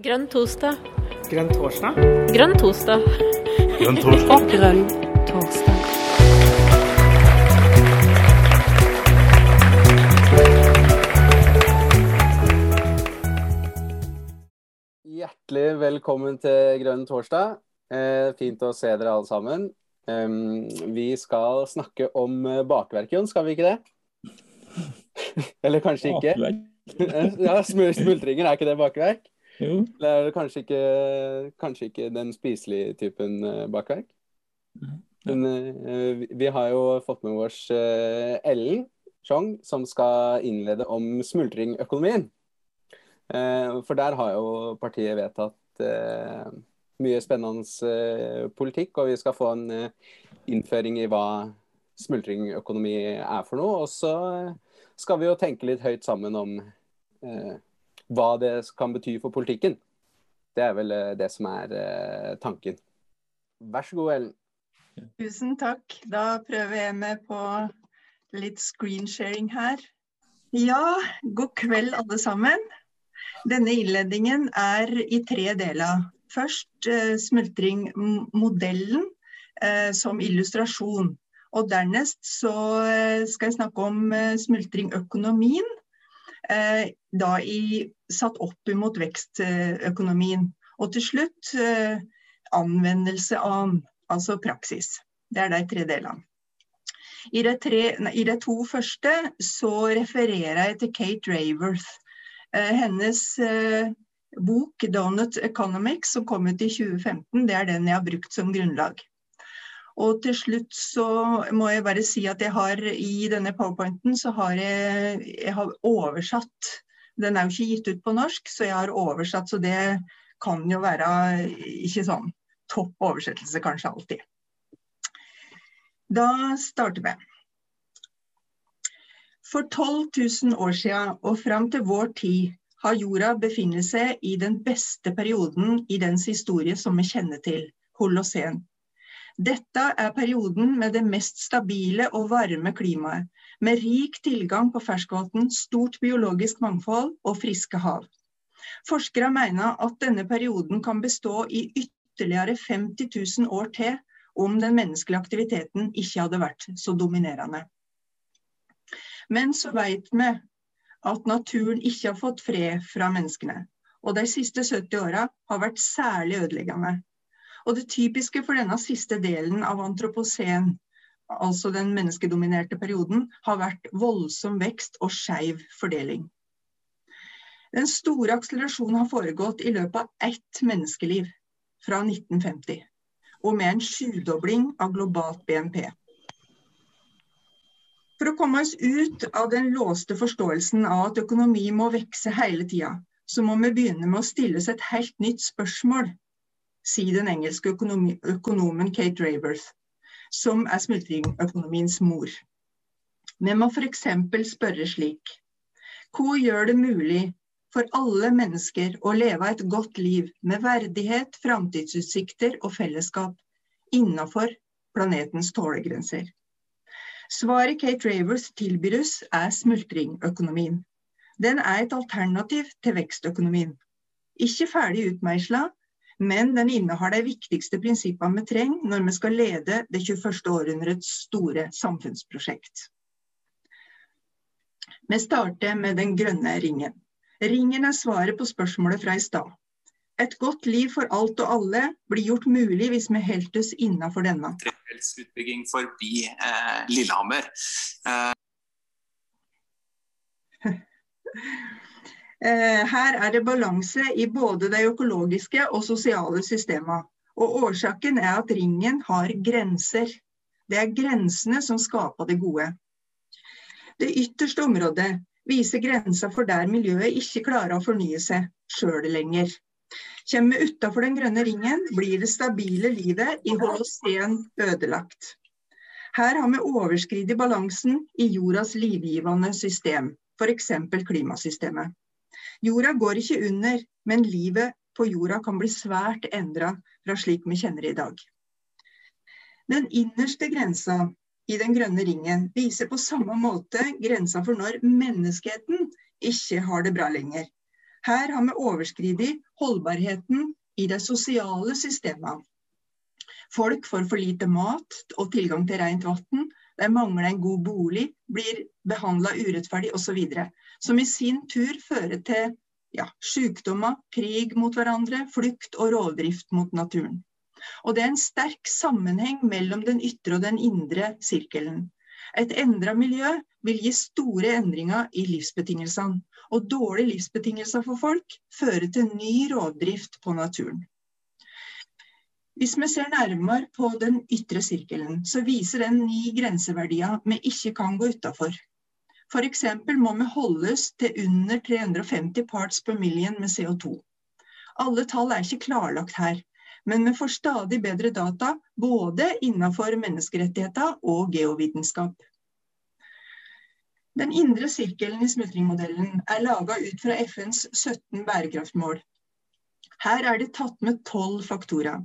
Grønn torsdag. Grønn torsdag? Grønn torsdag. Grønn torsdag. Grønn torsdag. Hjertelig velkommen til Grønn torsdag. Eh, fint å se dere alle sammen. Um, vi skal snakke om eh, bakverk, Jon, skal vi ikke det? Eller kanskje ikke? ja, smul Smultringer, er ikke det bakverk? Jo. Det er kanskje ikke, kanskje ikke den spiselige typen eh, bakverk? Men eh, vi- har jo fått med oss eh, Ellen Chong, som skal innlede om smultringøkonomien. For der har jo partiet vedtatt mye spennende politikk, og vi skal få en innføring i hva smultringøkonomi er for noe. Og så skal vi jo tenke litt høyt sammen om hva det kan bety for politikken. Det er vel eh, det som er eh, tanken. Vær så god, Ellen. Tusen takk. Da prøver jeg meg på litt screensharing her. Ja, god kveld alle sammen. Denne innledningen er i tre deler. Først eh, smultringmodellen eh, som illustrasjon. Og dernest så eh, skal jeg snakke om eh, smultringøkonomien. Da i, satt opp imot vekstøkonomien. Og til slutt eh, anvendelse av, altså praksis. Det er de tre delene. I de, tre, nei, I de to første så refererer jeg til Kate Raworth. Eh, hennes eh, bok 'Donut Economics' som kom ut i 2015, det er den jeg har brukt som grunnlag. Og til slutt så må jeg bare si at jeg har i denne powerpointen så har jeg, jeg har oversatt. Den er jo ikke gitt ut på norsk, så jeg har oversatt. Så det kan jo være ikke sånn topp oversettelse kanskje alltid. Da starter vi. For 12 000 år siden og fram til vår tid har jorda befinnet seg i den beste perioden i dens historie som vi kjenner til, holocen. Dette er perioden med det mest stabile og varme klimaet, med rik tilgang på ferskvann, stort biologisk mangfold og friske hav. Forskere mener at denne perioden kan bestå i ytterligere 50 000 år til om den menneskelige aktiviteten ikke hadde vært så dominerende. Men så vet vi at naturen ikke har fått fred fra menneskene, og de siste 70 åra har vært særlig ødeleggende. Og det typiske for denne siste delen av antropocen, altså den menneskedominerte perioden, har vært voldsom vekst og skeiv fordeling. Den store akselerasjonen har foregått i løpet av ett menneskeliv, fra 1950, og med en sjudobling av globalt BNP. For å komme oss ut av den låste forståelsen av at økonomi må vokse hele tida, så må vi begynne med å stille oss et helt nytt spørsmål, sier den engelske økonomen Kate Raworth, som er smultringøkonomiens mor. Vi må f.eks. spørre slik Hva gjør det mulig for alle mennesker å leve et godt liv med verdighet, framtidsutsikter og fellesskap innenfor planetens tålegrenser? Svaret Kate Ravers tilbyr oss er smultringøkonomien. Den er et alternativ til vekstøkonomien. Ikke ferdig utmeisla, men den innehar de viktigste prinsippene vi trenger når vi skal lede det 21. århundrets store samfunnsprosjekt. Vi starter med den grønne ringen. Ringen er svaret på spørsmålet fra i stad. Et godt liv for alt og alle blir gjort mulig hvis vi holder oss innafor denne. trefeltsutbygging forbi eh, Lillehammer. Eh, Her er det balanse i både de økologiske og sosiale systemene. Og årsaken er at ringen har grenser. Det er grensene som skaper det gode. Det ytterste området viser grensa for der miljøet ikke klarer å fornye seg sjøl lenger. Kommer vi utafor den grønne ringen, blir det stabile livet i holocen ødelagt. Her har vi overskredet balansen i jordas livgivende system, f.eks. klimasystemet. Jorda går ikke under, men livet på jorda kan bli svært endra fra slik vi kjenner det i dag. Den innerste grensa i den grønne ringen viser på samme måte grensa for når menneskeheten ikke har det bra lenger. Her har vi overskredet holdbarheten i de sosiale systemene. Folk får for lite mat og tilgang til rent vann, mangler en god bolig, blir behandla urettferdig osv. Som i sin tur fører til ja, sykdommer, krig mot hverandre, flukt og rovdrift mot naturen. Og det er en sterk sammenheng mellom den ytre og den indre sirkelen. Et endra miljø vil gi store endringer i livsbetingelsene, og dårlige livsbetingelser for folk fører til ny rovdrift på naturen. Hvis vi ser nærmere på den ytre sirkelen, så viser den ni grenseverdier vi ikke kan gå utafor. F.eks. må vi holdes til under 350 parts per million med CO2. Alle tall er ikke klarlagt her, men vi får stadig bedre data både innenfor menneskerettigheter og geovitenskap. Den indre sirkelen i smultringmodellen er laga ut fra FNs 17 bærekraftmål. Her er det tatt med tolv faktorer.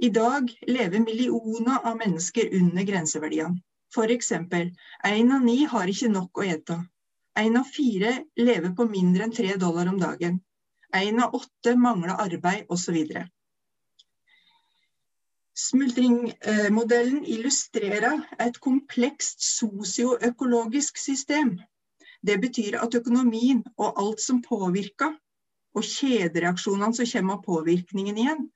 I dag lever millioner av mennesker under grenseverdiene. F.eks. én av ni har ikke nok å ete. Én av fire lever på mindre enn tre dollar om dagen. Én av åtte mangler arbeid, osv. Smultringmodellen illustrerer et komplekst sosioøkologisk system. Det betyr at økonomien og alt som påvirker, og kjedereaksjonene som kommer av påvirkningen igjen,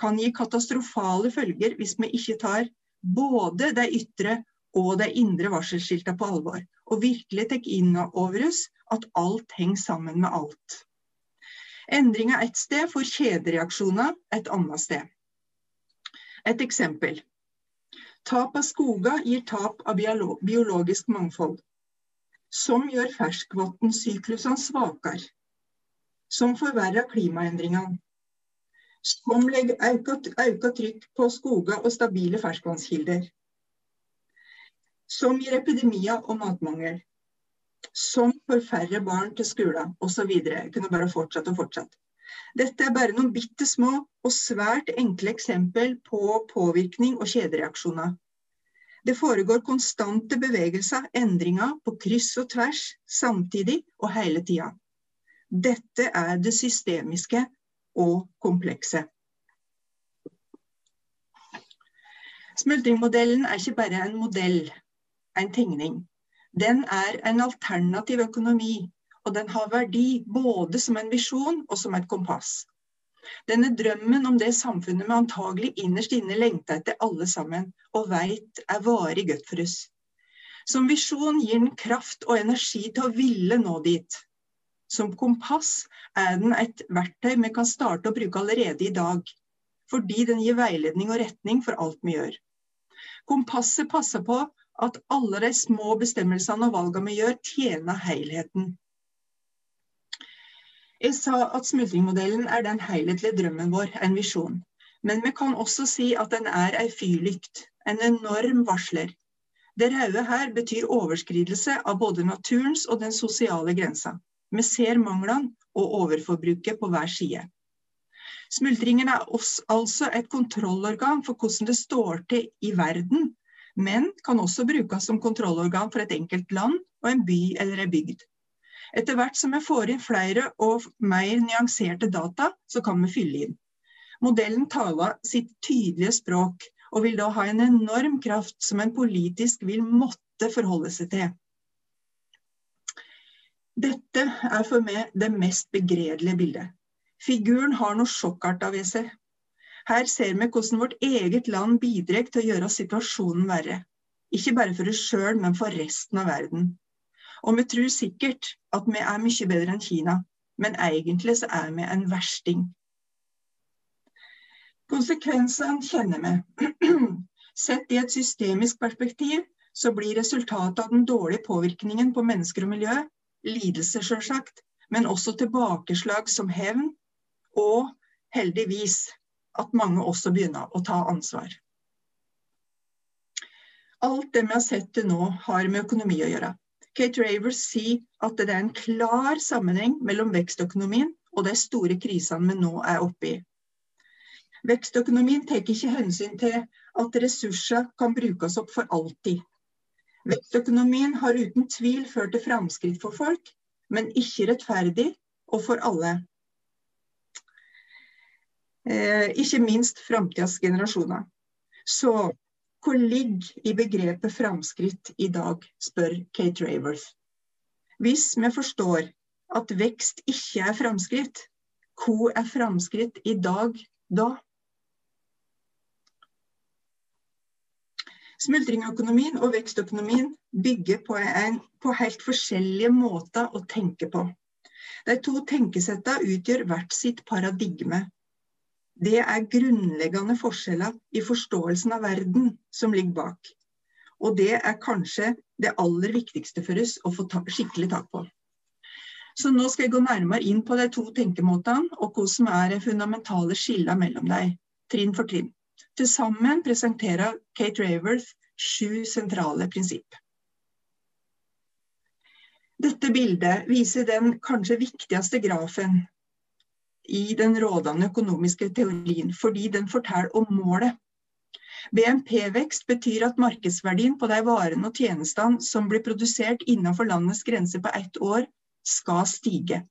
kan gi katastrofale følger hvis vi ikke tar både de ytre og de indre varselskiltene på alvor, og virkelig tar inn over oss at alt henger sammen med alt. Endringer ett sted får kjedereaksjoner et annet sted. Et eksempel. Tap av skoger gir tap av biologisk mangfold, som gjør ferskvannssyklusene svakere, som forverrer klimaendringene, som legger økt trykk på skoger og stabile ferskvannskilder. Som gir epidemier og matmangel. Som får færre barn til skolen osv. Jeg kunne bare fortsatt og fortsatt. Dette er bare noen bitte små og svært enkle eksempel på påvirkning og kjedereaksjoner. Det foregår konstante bevegelser, endringer, på kryss og tvers, samtidig og hele tida. Dette er det systemiske og komplekse. Smultringmodellen er ikke bare en modell, en tegning. Den er en alternativ økonomi, og den har verdi både som en visjon og som et kompass. Den er drømmen om det samfunnet vi antagelig innerst inne lengter etter alle sammen, og veit er varig godt for oss. Som visjon gir den kraft og energi til å ville nå dit. Som kompass er den et verktøy vi kan starte å bruke allerede i dag, fordi den gir veiledning og retning for alt vi gjør. Kompasset passer på at alle de små bestemmelsene og valgene vi gjør, tjener helheten. Jeg sa at smultringmodellen er den helhetlige drømmen vår, en visjon. Men vi kan også si at den er ei fyrlykt, en enorm varsler. Det røde her betyr overskridelse av både naturens og den sosiale grensa. Vi ser manglene og overforbruket på hver side. Smultringen er altså et kontrollorgan for hvordan det står til i verden, men kan også brukes som kontrollorgan for et enkelt land og en by eller en bygd. Etter hvert som vi får inn flere og mer nyanserte data, så kan vi fylle inn. Modellen taler sitt tydelige språk, og vil da ha en enorm kraft som en politisk vil måtte forholde seg til. Dette er for meg det mest begredelige bildet. Figuren har noe sjokkarta ved seg. Her ser vi hvordan vårt eget land bidrar til å gjøre situasjonen verre. Ikke bare for oss sjøl, men for resten av verden. Og vi tror sikkert at vi er mye bedre enn Kina, men egentlig så er vi en versting. Konsekvensene kjenner vi. Sett i et systemisk perspektiv så blir resultatet av den dårlige påvirkningen på mennesker og miljø lidelse, sjølsagt, men også tilbakeslag som hevn, og heldigvis at mange også begynner å ta ansvar. Alt det vi har sett til nå, har med økonomi å gjøre. Kate Ravers sier at det er en klar sammenheng mellom vekstøkonomien og de store krisene vi nå er oppe i. Vekstøkonomien tar ikke hensyn til at ressurser kan brukes opp for alltid. Vekstøkonomien har uten tvil ført til framskritt for folk, men ikke rettferdig og for alle. eh, ikke minst framtidas generasjoner. Så hvor ligger i begrepet framskritt i dag, spør Kate Raworth. Hvis vi forstår at vekst ikke er framskritt, hvor er framskritt i dag da? Smultringøkonomien og vekstøkonomien bygger på, en, på helt forskjellige måter å tenke på. De to tenkesettene utgjør hvert sitt paradigme. Det er grunnleggende forskjeller i forståelsen av verden som ligger bak. Og det er kanskje det aller viktigste for oss å få ta, skikkelig tak på. Så nå skal jeg gå nærmere inn på de to tenkemåtene, og hva som er de fundamentale skillene mellom dem, trinn for trinn. Til sammen presenterer Kate Raworth sju sentrale prinsipp. Dette bildet viser den kanskje viktigste grafen i den rådende økonomiske teorien, fordi den forteller om målet. BNP-vekst betyr at markedsverdien på de varene og tjenestene som blir produsert innenfor landets grenser på ett år, skal stige.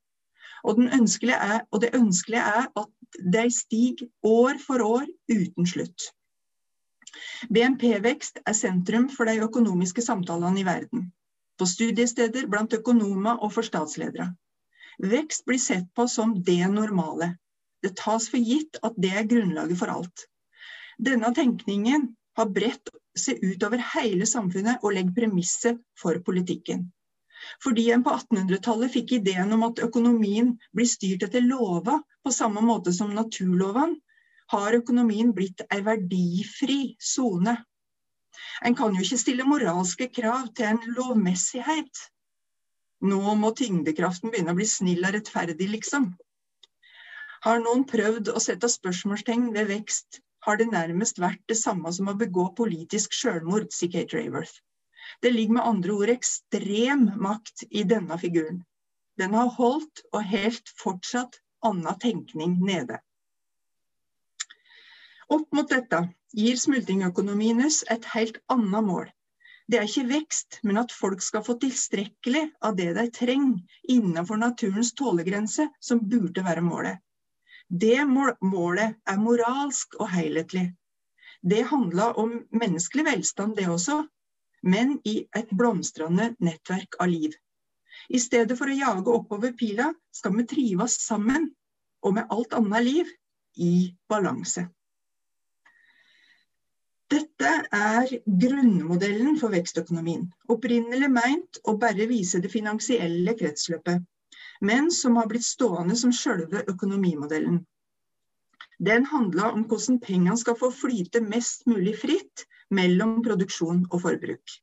Og, er, og det ønskelige er at de stiger år for år uten slutt. BNP-vekst er sentrum for de økonomiske samtalene i verden. På studiesteder, blant økonomer og for statsledere. Vekst blir sett på som det normale. Det tas for gitt at det er grunnlaget for alt. Denne tenkningen har bredt seg utover hele samfunnet og legger premisset for politikken. Fordi en på 1800-tallet fikk ideen om at økonomien blir styrt etter lova på samme måte som naturlovene, har økonomien blitt ei verdifri sone. En kan jo ikke stille moralske krav til en lovmessighet. Nå må tyngdekraften begynne å bli snill og rettferdig, liksom. Har noen prøvd å sette spørsmålstegn ved vekst, har det nærmest vært det samme som å begå politisk sjølmord, sier Kate Raworth. Det ligger med andre ord ekstrem makt i denne figuren. Den har holdt og helt fortsatt annen tenkning nede. Opp mot dette gir smultringøkonomienes et helt annet mål. Det er ikke vekst, men at folk skal få tilstrekkelig av det de trenger innenfor naturens tålegrense, som burde være målet. Det målet er moralsk og helhetlig. Det handler om menneskelig velstand, det også, men i et blomstrende nettverk av liv. I stedet for å jage oppover pila, skal vi trives sammen, og med alt annet liv, i balanse. Dette er grunnmodellen for vekstøkonomien. Opprinnelig meint å bare vise det finansielle kretsløpet, men som har blitt stående som selve økonomimodellen. Den handla om hvordan pengene skal få flyte mest mulig fritt mellom produksjon og forbruk.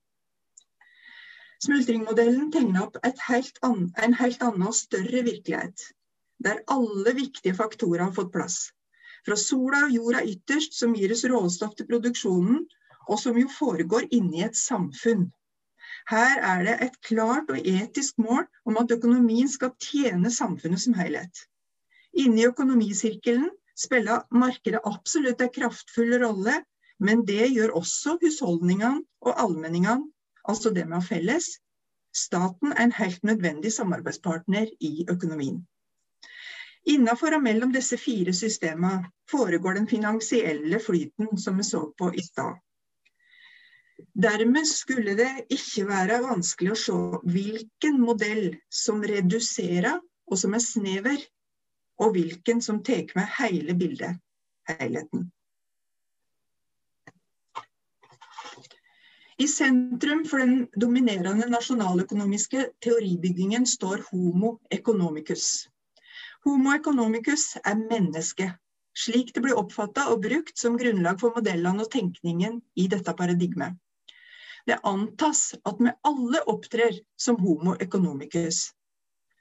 Smultringmodellen tegner opp helt en helt annen og større virkelighet, der alle viktige faktorer har fått plass. Fra sola og jorda ytterst, som gir oss råstoff til produksjonen, og som jo foregår inni et samfunn. Her er det et klart og etisk mål om at økonomien skal tjene samfunnet som helhet. Inni økonomisirkelen spiller markedet absolutt en kraftfull rolle men det gjør også husholdningene og allmenningene, altså det vi har felles. Staten er en helt nødvendig samarbeidspartner i økonomien. Innenfor og mellom disse fire systemene foregår den finansielle flyten som vi så på i stad. Dermed skulle det ikke være vanskelig å se hvilken modell som reduserer og som er snever, og hvilken som tar med hele bildet, helheten. I sentrum for den dominerende nasjonaløkonomiske teoribyggingen står homo economicus. Homo economicus er menneske, slik det blir oppfatta og brukt som grunnlag for modellene og tenkningen i dette paradigmet. Det antas at vi alle opptrer som homo economicus.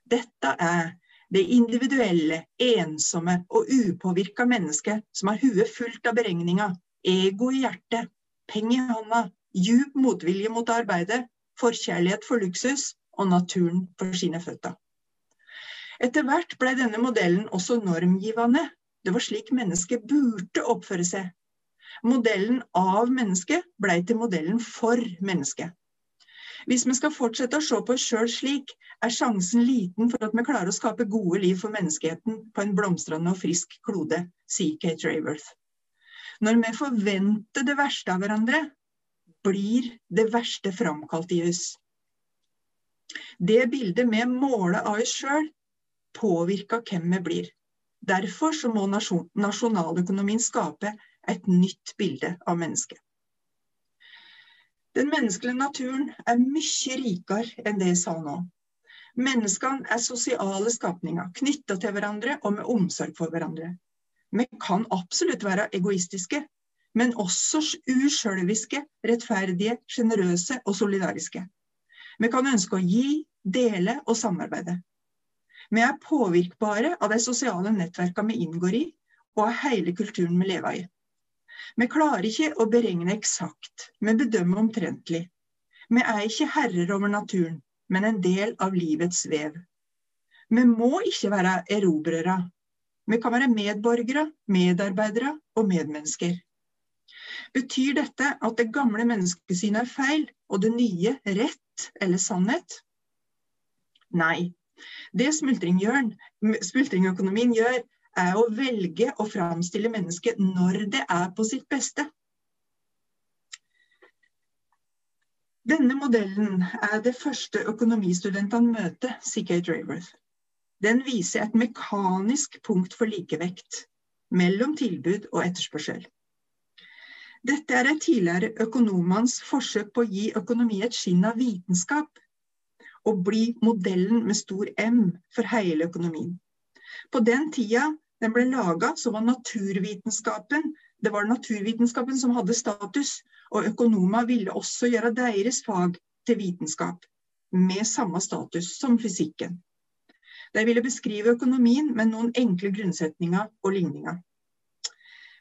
Dette er det individuelle, ensomme og upåvirka mennesket som har huet fullt av beregninger, ego i hjertet, penger i hånda, djup motvilje mot arbeidet, forkjærlighet for luksus og naturen for sine føtter. Etter hvert ble denne modellen også normgivende. Det var slik mennesket burde oppføre seg. Modellen av mennesket ble til modellen for mennesket. Hvis vi skal fortsette å se på oss sjøl slik, er sjansen liten for at vi klarer å skape gode liv for menneskeheten på en blomstrende og frisk klode, sier Kate Raworth. Når vi forventer det verste av hverandre, blir det verste framkalt i oss. Det bildet vi måler av oss sjøl, påvirker hvem vi blir. Derfor må nasjon, nasjonaløkonomien skape et nytt bilde av mennesket. Den menneskelige naturen er mye rikere enn det jeg sa nå. Menneskene er sosiale skapninger, knytta til hverandre og med omsorg for hverandre. Vi kan absolutt være egoistiske, men også usjølviske, rettferdige, sjenerøse og solidariske. Vi kan ønske å gi, dele og samarbeide. Vi er påvirkbare av de sosiale nettverkene vi inngår i, og av hele kulturen vi lever i. Vi klarer ikke å beregne eksakt, vi bedømmer omtrentlig. Vi er ikke herrer over naturen, men en del av livets vev. Vi må ikke være erobrere. Vi kan være medborgere, medarbeidere og medmennesker. Betyr dette at det gamle menneskesynet er feil, og det nye rett eller sannhet? Nei, det smultringøkonomien gjør, er å velge å framstille mennesket når det er på sitt beste. Denne modellen er det første økonomistudentene møter, sier Draworth. Raworth. Den viser et mekanisk punkt for likevekt mellom tilbud og etterspørsel. Dette er et tidligere økonomens forsøk på å gi økonomi et skinn av vitenskap og bli modellen med stor M for hele økonomien. På den tida den ble laga, så var naturvitenskapen det var naturvitenskapen som hadde status, og økonomer ville også gjøre deres fag til vitenskap, med samme status som fysikken. De ville beskrive økonomien med noen enkle grunnsetninger og ligninger.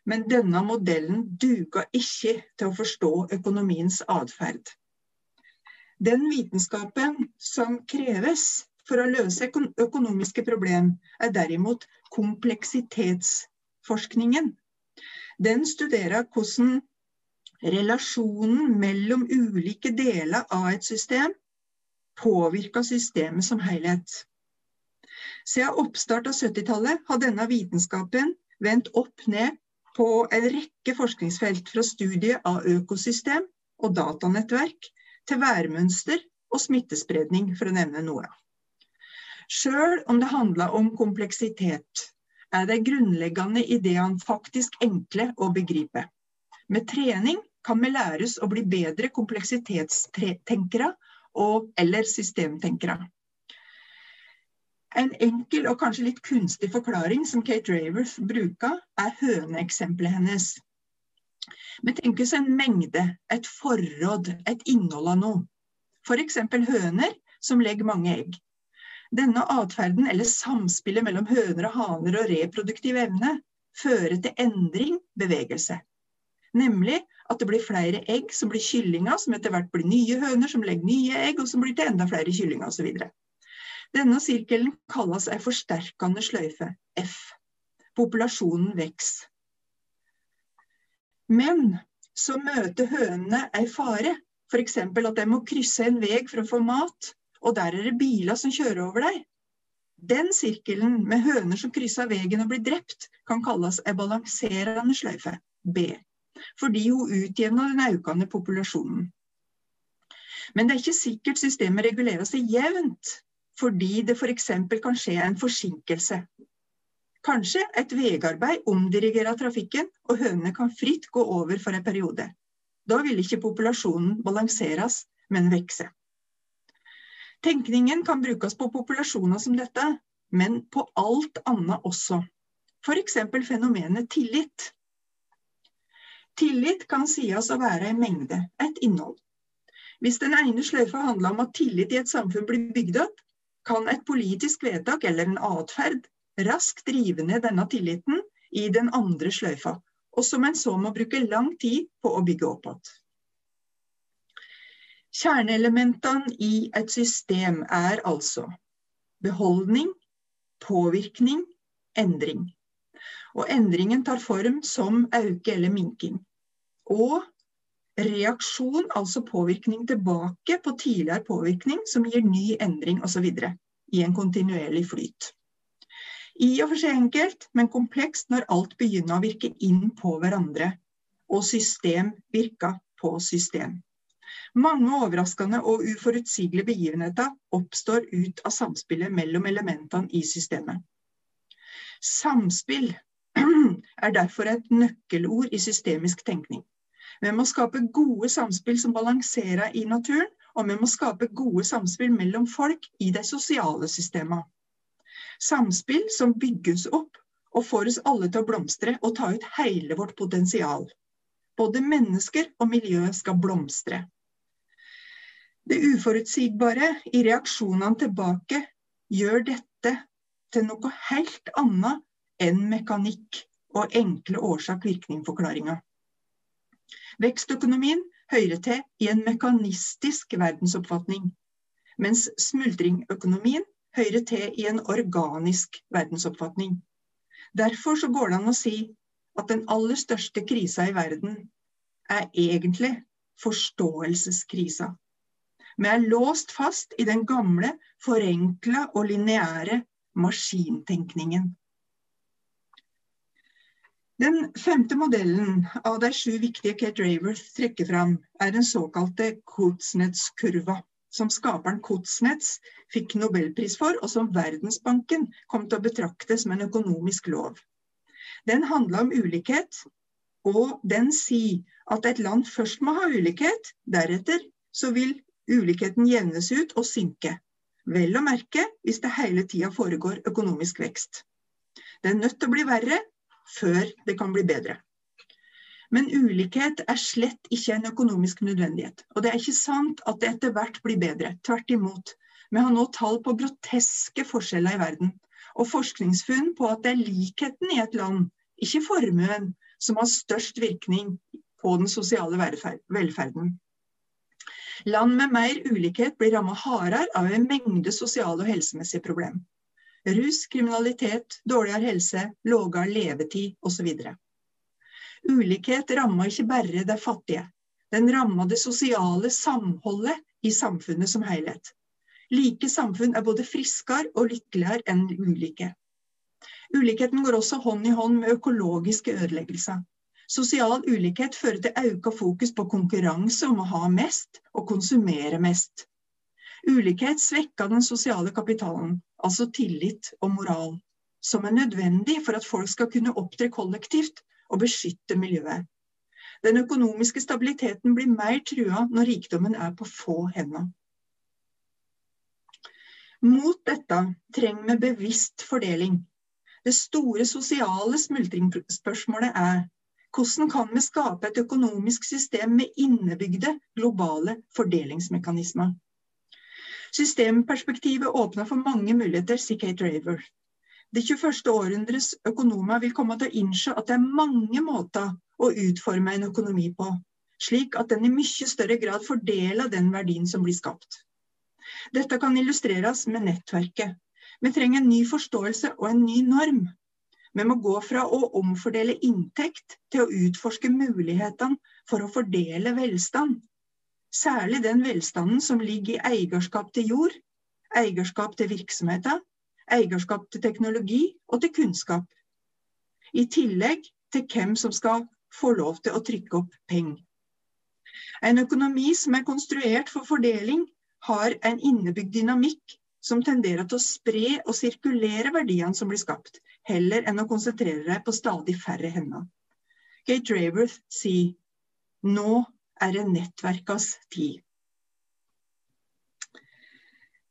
Men denne modellen duga ikke til å forstå økonomiens atferd. Den vitenskapen som kreves for å løse økonomiske problem, er derimot kompleksitetsforskningen. Den studerer hvordan relasjonen mellom ulike deler av et system påvirker systemet som helhet. Siden oppstart av 70-tallet har denne vitenskapen vendt opp ned på en rekke forskningsfelt fra studiet av økosystem og datanettverk til værmønster og smittespredning, for å nevne noe. Sjøl om det handler om kompleksitet, er de grunnleggende ideene faktisk enkle å begripe. Med trening kan vi læres å bli bedre kompleksitetstenkere og, eller systemtenkere. En enkel og kanskje litt kunstig forklaring som Kate Raworth bruker, er høneeksempelet hennes. Vi tenker oss en mengde, et forråd, et innhold av noe. F.eks. høner som legger mange egg. Denne atferden, eller samspillet mellom høner og haner og reproduktiv evne, fører til endring, bevegelse. Nemlig at det blir flere egg som blir kyllinger, som etter hvert blir nye høner som legger nye egg, og som blir til enda flere kyllinger osv. Denne sirkelen kalles ei forsterkende sløyfe, F. Populasjonen vokser. Men så møter hønene ei fare, f.eks. at de må krysse en vei for å få mat, og der er det biler som kjører over deg. Den sirkelen med høner som krysser veien og blir drept, kan kalles ei balanserende sløyfe, B, fordi hun utjevner den økende populasjonen. Men det er ikke sikkert systemet regulerer seg jevnt, fordi det f.eks. kan skje en forsinkelse. Kanskje et veiarbeid omdirigerer trafikken, og hønene kan fritt gå over for en periode. Da vil ikke populasjonen balanseres, men vokse. Tenkningen kan brukes på populasjoner som dette, men på alt annet også. F.eks. fenomenet tillit. Tillit kan sies å være en mengde, et innhold. Hvis den ene sløyfa handler om at tillit i et samfunn blir bygd opp, kan et politisk vedtak eller en atferd raskt rive ned denne tilliten i den andre sløyfa, og som en så må bruke lang tid på å bygge opp igjen. Kjerneelementene i et system er altså beholdning, påvirkning, endring. Og endringen tar form som auke eller minking. Og Reaksjon, altså påvirkning tilbake på tidligere påvirkning, som gir ny endring osv. i en kontinuerlig flyt. I og for seg enkelt, men komplekst når alt begynner å virke inn på hverandre, og system virker på system. Mange overraskende og uforutsigelige begivenheter oppstår ut av samspillet mellom elementene i systemet. Samspill er derfor et nøkkelord i systemisk tenkning. Vi må skape gode samspill som balanserer i naturen, og vi må skape gode samspill mellom folk i de sosiale systemene. Samspill som bygges opp og får oss alle til å blomstre og ta ut hele vårt potensial. Både mennesker og miljø skal blomstre. Det uforutsigbare i reaksjonene tilbake gjør dette til noe helt annet enn mekanikk og enkle årsak-virkning-forklaringer. Vekstøkonomien hører til i en mekanistisk verdensoppfatning, mens smultringøkonomien hører til i en organisk verdensoppfatning. Derfor så går det an å si at den aller største krisa i verden er egentlig forståelseskrisa. Vi er låst fast i den gamle, forenkla og lineære maskintenkningen. Den femte modellen av de sju viktige Kate Raworth trekker fram, er den såkalte Kotsnets-kurva, som skaperen Kotsnets fikk nobelpris for, og som Verdensbanken kom til å betrakte som en økonomisk lov. Den handler om ulikhet, og den sier at et land først må ha ulikhet, deretter så vil ulikheten jevnes ut og synke. Vel å merke hvis det hele tida foregår økonomisk vekst. Det er nødt til å bli verre før det kan bli bedre. Men ulikhet er slett ikke en økonomisk nødvendighet. Og det er ikke sant at det etter hvert blir bedre. Tvert imot. Vi har nå tall på groteske forskjeller i verden. Og forskningsfunn på at det er likheten i et land, ikke formuen, som har størst virkning på den sosiale velferden. Land med mer ulikhet blir rammet hardere av en mengde sosiale og helsemessige problemer rus, kriminalitet, dårligere helse, lavere levetid osv. Ulikhet rammer ikke bare de fattige. Den rammer det sosiale samholdet i samfunnet som helhet. Like samfunn er både friskere og lykkeligere enn ulike. Ulikheten går også hånd i hånd med økologiske ødeleggelser. Sosial ulikhet fører til økt fokus på konkurranse om å ha mest og konsumere mest. Ulikhet svekker den sosiale kapitalen, altså tillit og moral, som er nødvendig for at folk skal kunne opptre kollektivt og beskytte miljøet. Den økonomiske stabiliteten blir mer trua når rikdommen er på få hender. Mot dette trenger vi bevisst fordeling. Det store sosiale smultringsspørsmålet er hvordan kan vi skape et økonomisk system med innebygde globale fordelingsmekanismer? Systemperspektivet åpner for mange muligheter, sier Kate Raver. Det 21. århundres økonomer vil komme til å innse at det er mange måter å utforme en økonomi på, slik at den i mye større grad fordeler den verdien som blir skapt. Dette kan illustreres med nettverket. Vi trenger en ny forståelse og en ny norm. Vi må gå fra å omfordele inntekt til å utforske mulighetene for å fordele velstand. Særlig den velstanden som ligger i eierskap til jord, eierskap til virksomheter, eierskap til teknologi og til kunnskap. I tillegg til hvem som skal få lov til å trykke opp penger. En økonomi som er konstruert for fordeling, har en innebygd dynamikk som tenderer til å spre og sirkulere verdiene som blir skapt, heller enn å konsentrere deg på stadig færre hender. Kate Raworth sier nå er det nettverkas tid.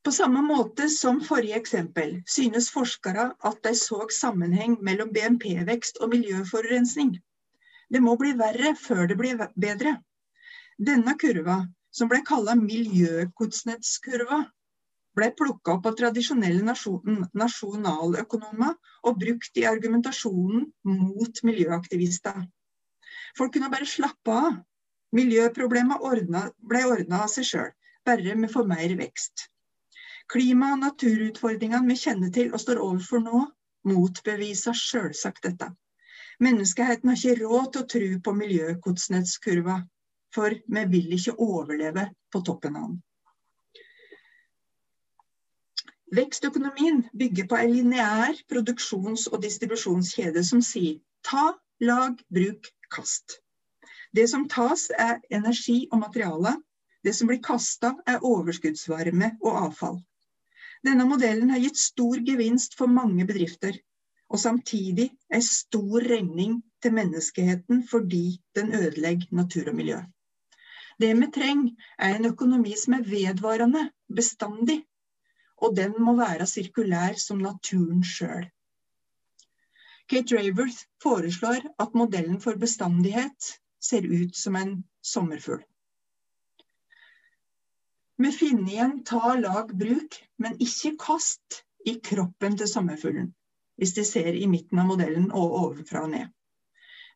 På samme måte som forrige eksempel synes forskere at de så sammenheng mellom BNP-vekst og miljøforurensning. Det må bli verre før det blir bedre. Denne kurva, som ble kalla miljøkutsnetskurva, ble plukka opp av tradisjonelle nasjonaløkonomer og brukt i argumentasjonen mot miljøaktivister. Folk kunne bare slappe av Miljøproblemet ble ordna av seg sjøl, bare vi får mer vekst. Klima- og naturutfordringene vi kjenner til og står overfor nå, motbeviser sjølsagt dette. Menneskeheten har ikke råd til å tro på miljøkotsnetskurva, for vi vil ikke overleve på toppen av den. Vekstøkonomien bygger på en lineær produksjons- og distribusjonskjede som sier ta, lag, bruk, kast. Det som tas er energi og materiale. Det som blir kasta er overskuddsvarme og avfall. Denne modellen har gitt stor gevinst for mange bedrifter, og samtidig en stor regning til menneskeheten fordi den ødelegger natur og miljø. Det vi trenger, er en økonomi som er vedvarende, bestandig, og den må være sirkulær som naturen sjøl. Kate Raverth foreslår at modellen for bestandighet ser ut som en sommerfugl. Vi finner igjen ta, lag, bruk, men ikke kast i kroppen til sommerfuglen, hvis de ser i midten av modellen og ovenfra og ned.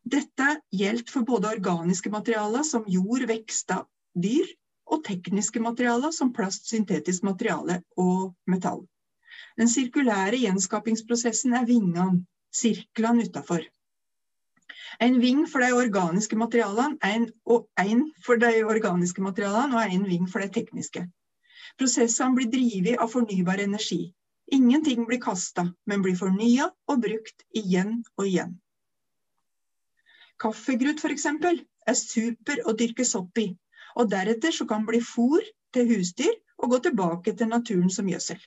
Dette gjelder for både organiske materialer som jord, vekster, dyr, og tekniske materialer som plast, syntetisk materiale og metall. Den sirkulære gjenskapingsprosessen er vingene, sirklene utafor. En ving for de organiske materialene, en, og en for de organiske materialene og én ving for de tekniske. Prosessene blir drevet av fornybar energi. Ingenting blir kasta, men blir fornya og brukt igjen og igjen. Kaffegrut f.eks. er super å dyrke sopp i, og deretter så kan bli fôr til husdyr og gå tilbake til naturen som gjødsel.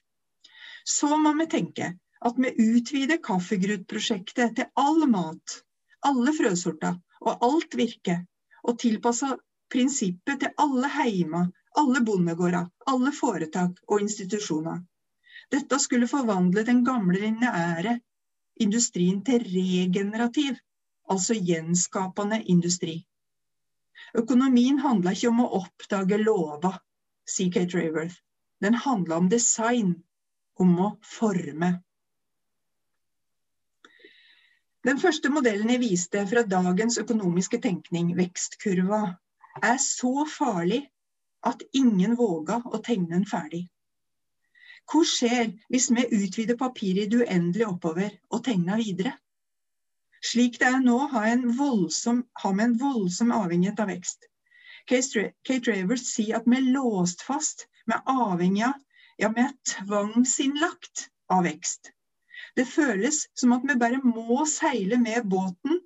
Så må vi tenke at vi utvider kaffegrutprosjektet til all mat alle frøsorter og alt virke, og tilpasser prinsippet til alle heimer, alle bondegårder, alle foretak og institusjoner. Dette skulle forvandle den gamle lineære industrien til regenerativ, altså gjenskapende industri. Økonomien handler ikke om å oppdage lover, sier Kate Raworth. Den handler om design, om å forme. Den første modellen jeg viste fra dagens økonomiske tenkning, vekstkurva, er så farlig at ingen våger å tegne den ferdig. Hva skjer hvis vi utvider papiret i det uendelige oppover og tegner videre? Slik det er nå, har, voldsom, har vi en voldsom avhengighet av vekst. Kate Ravers sier at vi er låst fast, vi er avhengige av, ja, vi er tvangsinnlagt av vekst. Det føles som at vi bare må seile med båten,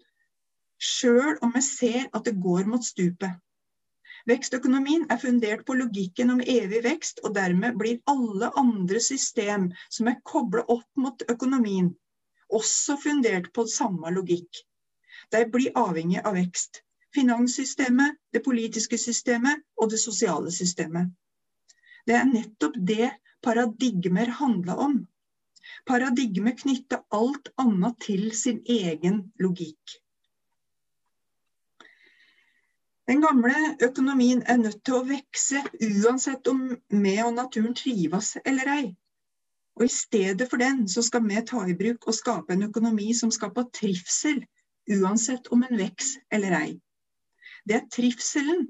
sjøl om vi ser at det går mot stupet. Vekstøkonomien er fundert på logikken om evig vekst, og dermed blir alle andre system som er kobla opp mot økonomien, også fundert på samme logikk. De blir avhengig av vekst. Finanssystemet, det politiske systemet og det sosiale systemet. Det er nettopp det paradigmer handler om. Paradigmer knytter alt annet til sin egen logikk. Den gamle økonomien er nødt til å vekse uansett om vi og naturen trives eller ei. Og i stedet for den så skal vi ta i bruk og skape en økonomi som skaper trivsel, uansett om en vokser eller ei. Det er trivselen,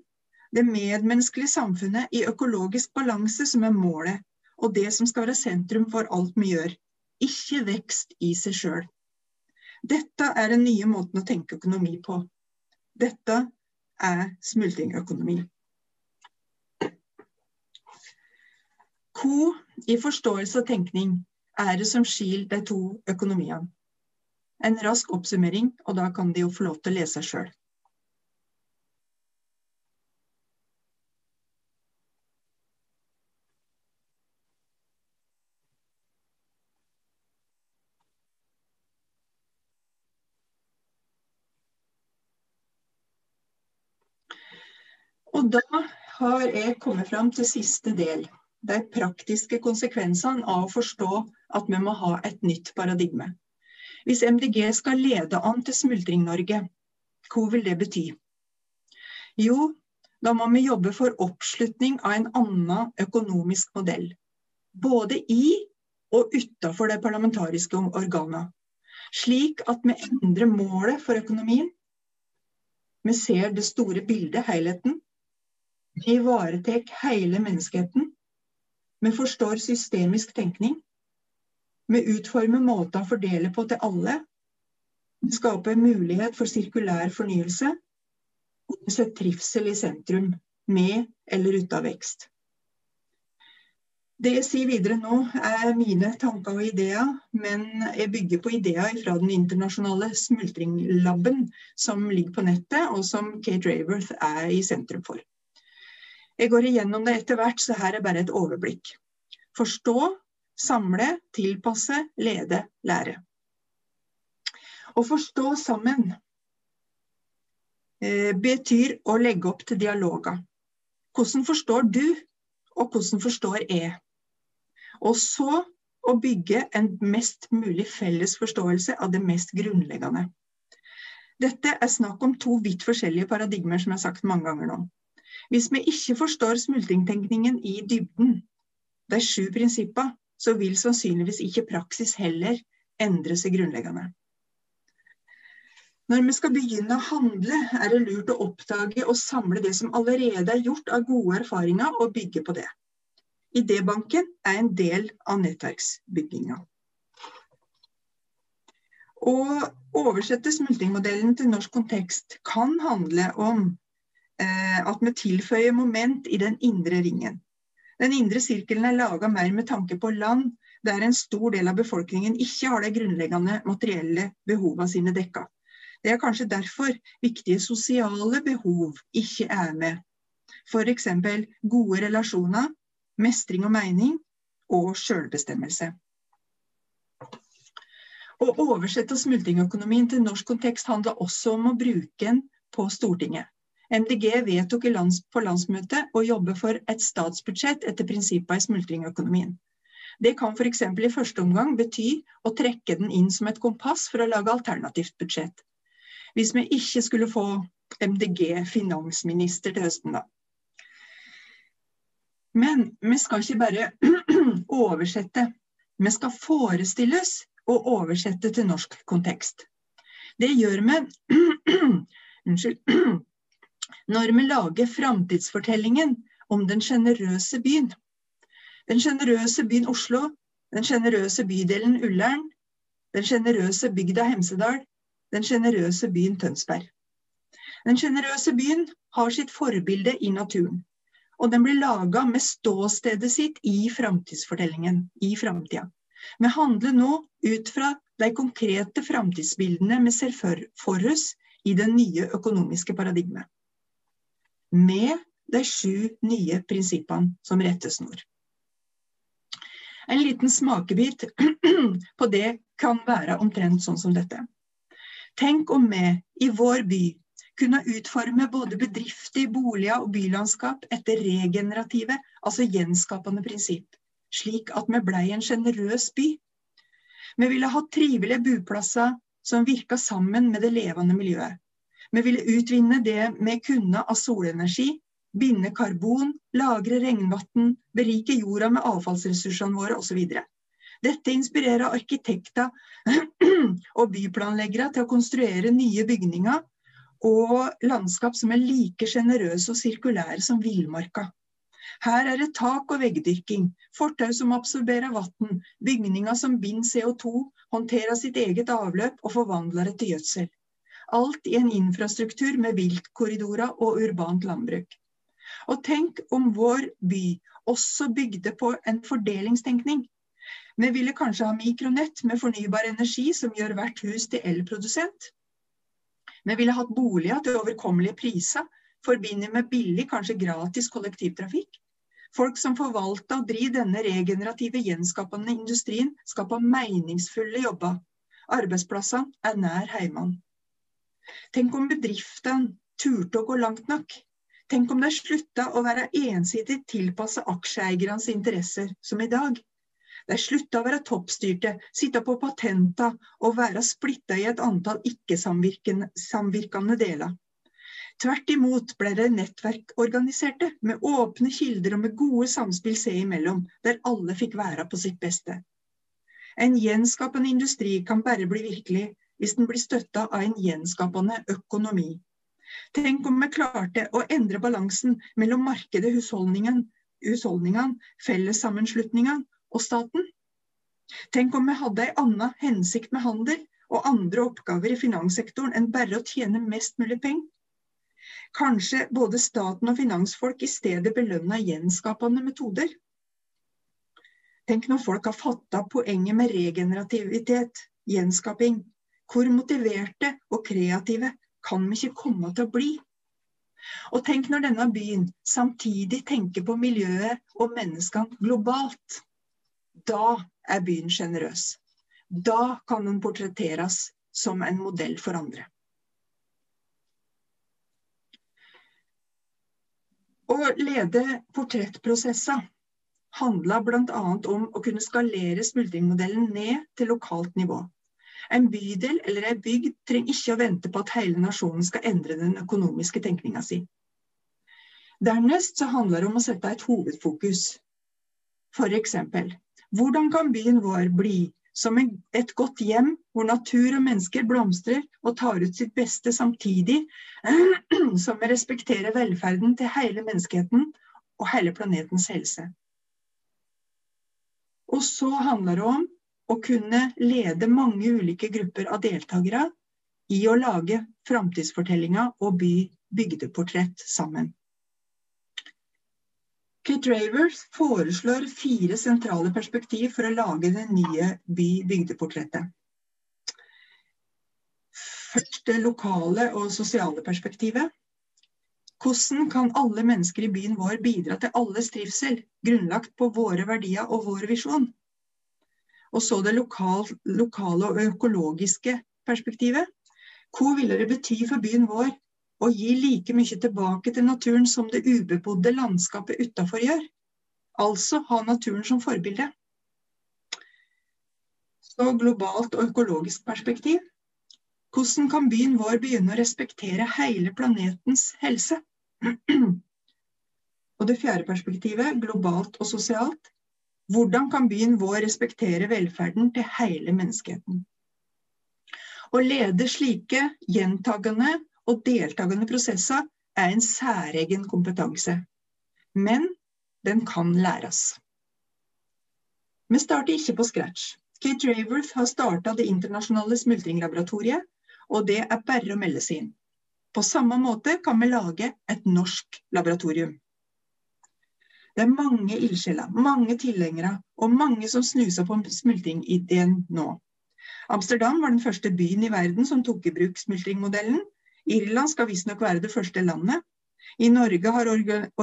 det medmenneskelige samfunnet i økologisk balanse som er målet, og det som skal være sentrum for alt vi gjør ikke vekst i seg sjøl. Dette er den nye måten å tenke økonomi på. Dette er smultringøkonomi. Hvor i forståelse og tenkning er det som skiller de to økonomiene? En rask oppsummering, og da kan de jo få lov til å lese sjøl. Og da har jeg kommet fram til siste del. De praktiske konsekvensene av å forstå at vi må ha et nytt paradigme. Hvis MDG skal lede an til Smultring-Norge, hva vil det bety? Jo, da må vi jobbe for oppslutning av en annen økonomisk modell. Både i og utafor de parlamentariske organene. Slik at vi endrer målet for økonomien. Vi ser det store bildet, helheten, vi ivaretar hele menneskeheten. Vi forstår systemisk tenkning. Vi utformer måter å fordele på til alle. Vi skaper mulighet for sirkulær fornyelse. og setter trivsel i sentrum, med eller uten vekst. Det jeg sier videre nå, er mine tanker og ideer, men jeg bygger på ideer fra den internasjonale smultringlaben som ligger på nettet, og som Kate Raworth er i sentrum for. Jeg går igjennom det etter hvert, så her er bare et overblikk. Forstå, samle, tilpasse, lede, lære. Å forstå sammen eh, betyr å legge opp til dialoger. Hvordan forstår du, og hvordan forstår jeg? Og så å bygge en mest mulig felles forståelse av det mest grunnleggende. Dette er snakk om to vidt forskjellige paradigmer, som jeg har sagt mange ganger nå. Hvis vi ikke forstår smultringtenkningen i dybden, de sju prinsipper, så vil sannsynligvis ikke praksis heller endre seg grunnleggende. Når vi skal begynne å handle, er det lurt å oppdage og samle det som allerede er gjort av gode erfaringer, og bygge på det. Idébanken er en del av nettverksbygginga. Å oversette smultringmodellen til norsk kontekst kan handle om at vi tilføyer moment i den indre ringen. Den indre sirkelen er laga mer med tanke på land der en stor del av befolkningen ikke har de grunnleggende materielle behovene sine dekka. Det er kanskje derfor viktige sosiale behov ikke er med. F.eks. gode relasjoner, mestring og mening og sjølbestemmelse. Å oversette smultringøkonomien til norsk kontekst handler også om å bruke den på Stortinget. MDG vedtok lands, på landsmøtet å jobbe for et statsbudsjett etter prinsippene i smultringøkonomien. Det kan f.eks. i første omgang bety å trekke den inn som et kompass for å lage alternativt budsjett. Hvis vi ikke skulle få MDG finansminister til høsten, da. Men vi skal ikke bare oversette. Vi skal forestilles å oversette til norsk kontekst. Det gjør vi Unnskyld. Når vi lager framtidsfortellingen om den sjenerøse byen. Den sjenerøse byen Oslo, den sjenerøse bydelen Ullern, den sjenerøse bygda Hemsedal, den sjenerøse byen Tønsberg. Den sjenerøse byen har sitt forbilde i naturen. Og den blir laga med ståstedet sitt i framtidsfortellingen, i framtida. Vi handler nå ut fra de konkrete framtidsbildene vi ser for, oss i det nye økonomiske paradigmet. Med de sju nye prinsippene som rettesnor. En liten smakebit på det kan være omtrent sånn som dette. Tenk om vi i vår by kunne utforme både bedrifter, boliger og bylandskap etter regenerative, altså gjenskapende prinsipp, slik at vi blei en sjenerøs by. Vi ville hatt trivelige boplasser som virka sammen med det levende miljøet. Vi ville utvinne det vi kunne av solenergi, binde karbon, lagre regnvann, berike jorda med avfallsressursene våre osv. Dette inspirerer arkitekter og byplanleggere til å konstruere nye bygninger og landskap som er like sjenerøse og sirkulære som villmarka. Her er det tak- og veggdyrking, fortau som absorberer vann, bygninger som binder CO2, håndterer sitt eget avløp og forvandler det til gjødsel. Alt i en infrastruktur med viltkorridorer og urbant landbruk. Og tenk om vår by også bygde på en fordelingstenkning. Vi ville kanskje ha mikronett med fornybar energi som gjør hvert hus til elprodusent. Vi ville hatt boliger til overkommelige priser, forbindet med billig, kanskje gratis kollektivtrafikk. Folk som forvalter og driver denne regenerative, gjenskapende industrien, skaper meningsfulle jobber. Arbeidsplassene er nær heimene. Tenk om bedriftene turte å gå langt nok. Tenk om de slutta å være ensidig tilpassa aksjeeiernes interesser, som i dag. De slutta å være toppstyrte, sitte på patenter og være splitta i et antall ikke-samvirkende deler. Tvert imot ble de nettverkorganiserte, med åpne kilder og med gode samspill seg imellom, der alle fikk være på sitt beste. En gjenskapende industri kan bare bli virkelig hvis den blir støtta av en gjenskapende økonomi. Tenk om vi klarte å endre balansen mellom markedet, husholdningene, fellessammenslutningene og staten. Tenk om vi hadde en annen hensikt med handel og andre oppgaver i finanssektoren enn bare å tjene mest mulig penger. Kanskje både staten og finansfolk i stedet belønna gjenskapende metoder. Tenk når folk har fatta poenget med regenerativitet, gjenskaping. Hvor motiverte og kreative kan vi ikke komme til å bli? Og tenk når denne byen samtidig tenker på miljøet og menneskene globalt. Da er byen sjenerøs. Da kan den portretteres som en modell for andre. Å lede portrettprosesser handla bl.a. om å kunne skalere smultringmodellen ned til lokalt nivå. En bydel eller en bygd trenger ikke å vente på at hele nasjonen skal endre den økonomiske tenkninga si. Dernest så handler det om å sette et hovedfokus. F.eks.: Hvordan kan byen vår bli som et godt hjem hvor natur og mennesker blomstrer og tar ut sitt beste samtidig som vi respekterer velferden til hele menneskeheten og hele planetens helse. Og så handler det om å kunne lede mange ulike grupper av deltakere i å lage framtidsfortellinga og by bygdeportrett sammen. Kit Ravers foreslår fire sentrale perspektiv for å lage det nye by-bygdeportrettet. Først det lokale og sosiale perspektivet. Hvordan kan alle mennesker i byen vår bidra til alles trivsel, grunnlagt på våre verdier og vår visjon? Og så det lokal, lokale og økologiske perspektivet. Hvor ville det bety for byen vår å gi like mye tilbake til naturen som det ubebodde landskapet utafor gjør. Altså ha naturen som forbilde. Så globalt og økologisk perspektiv. Hvordan kan byen vår begynne å respektere hele planetens helse? Og det fjerde perspektivet, globalt og sosialt. Hvordan kan byen vår respektere velferden til hele menneskeheten? Å lede slike gjentagende og deltakende prosesser er en særegen kompetanse. Men den kan læres. Vi starter ikke på scratch. Kate Raworth har starta det internasjonale smultringlaboratoriet, og det er bare å melde seg inn. På samme måte kan vi lage et norsk laboratorium. Det er mange ildsjeler, mange tilhengere og mange som snuser på smultringideen nå. Amsterdam var den første byen i verden som tok i bruk smultringmodellen, Irland skal visstnok være det første landet. I Norge har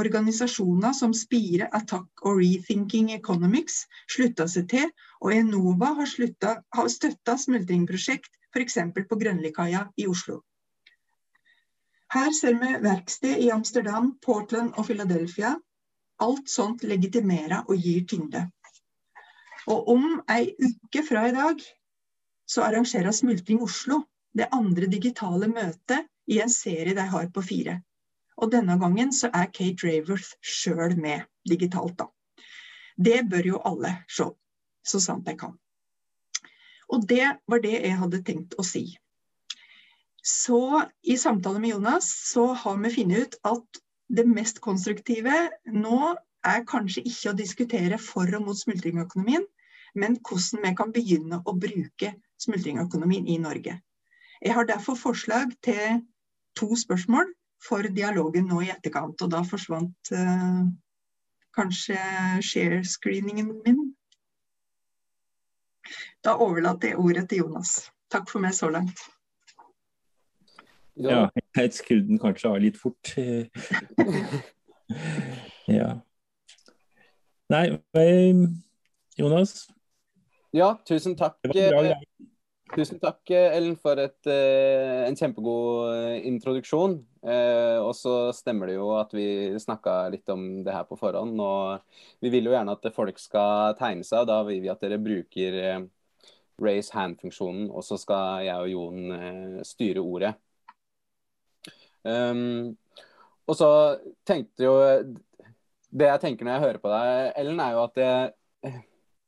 organisasjoner som Spire, Attack og Rethinking Economics slutta seg til, og Enova har, sluttet, har støtta smultringprosjekt f.eks. på Grønlikaia i Oslo. Her ser vi verksted i Amsterdam, Portland og Philadelphia. Alt sånt legitimerer og gir tyngde. Og om ei uke fra i dag så arrangerer Smultring Oslo det andre digitale møtet i en serie de har på fire. Og denne gangen så er Kate Raworth sjøl med digitalt, da. Det bør jo alle se, så sant de kan. Og det var det jeg hadde tenkt å si. Så i samtale med Jonas så har vi funnet ut at det mest konstruktive nå er kanskje ikke å diskutere for og mot smultringøkonomien, men hvordan vi kan begynne å bruke smultringøkonomien i Norge. Jeg har derfor forslag til to spørsmål for dialogen nå i etterkant. Og da forsvant eh, kanskje share-screeningen min. Da overlater jeg ordet til Jonas. Takk for meg så langt. Ja, jeg skrudde den kanskje av litt fort. ja. Nei, Jonas? Ja, tusen takk. Bra, Tusen takk, Ellen, for et, uh, en kjempegod introduksjon. Og så stemmer det jo at vi snakka litt om det her på forhånd. Og vi vil jo gjerne at folk skal tegne seg, og da vil vi at dere bruker raise hand-funksjonen. Og så skal jeg og Jon styre ordet. Um, og så tenkte jo Det jeg tenker når jeg hører på deg, Ellen, er jo at det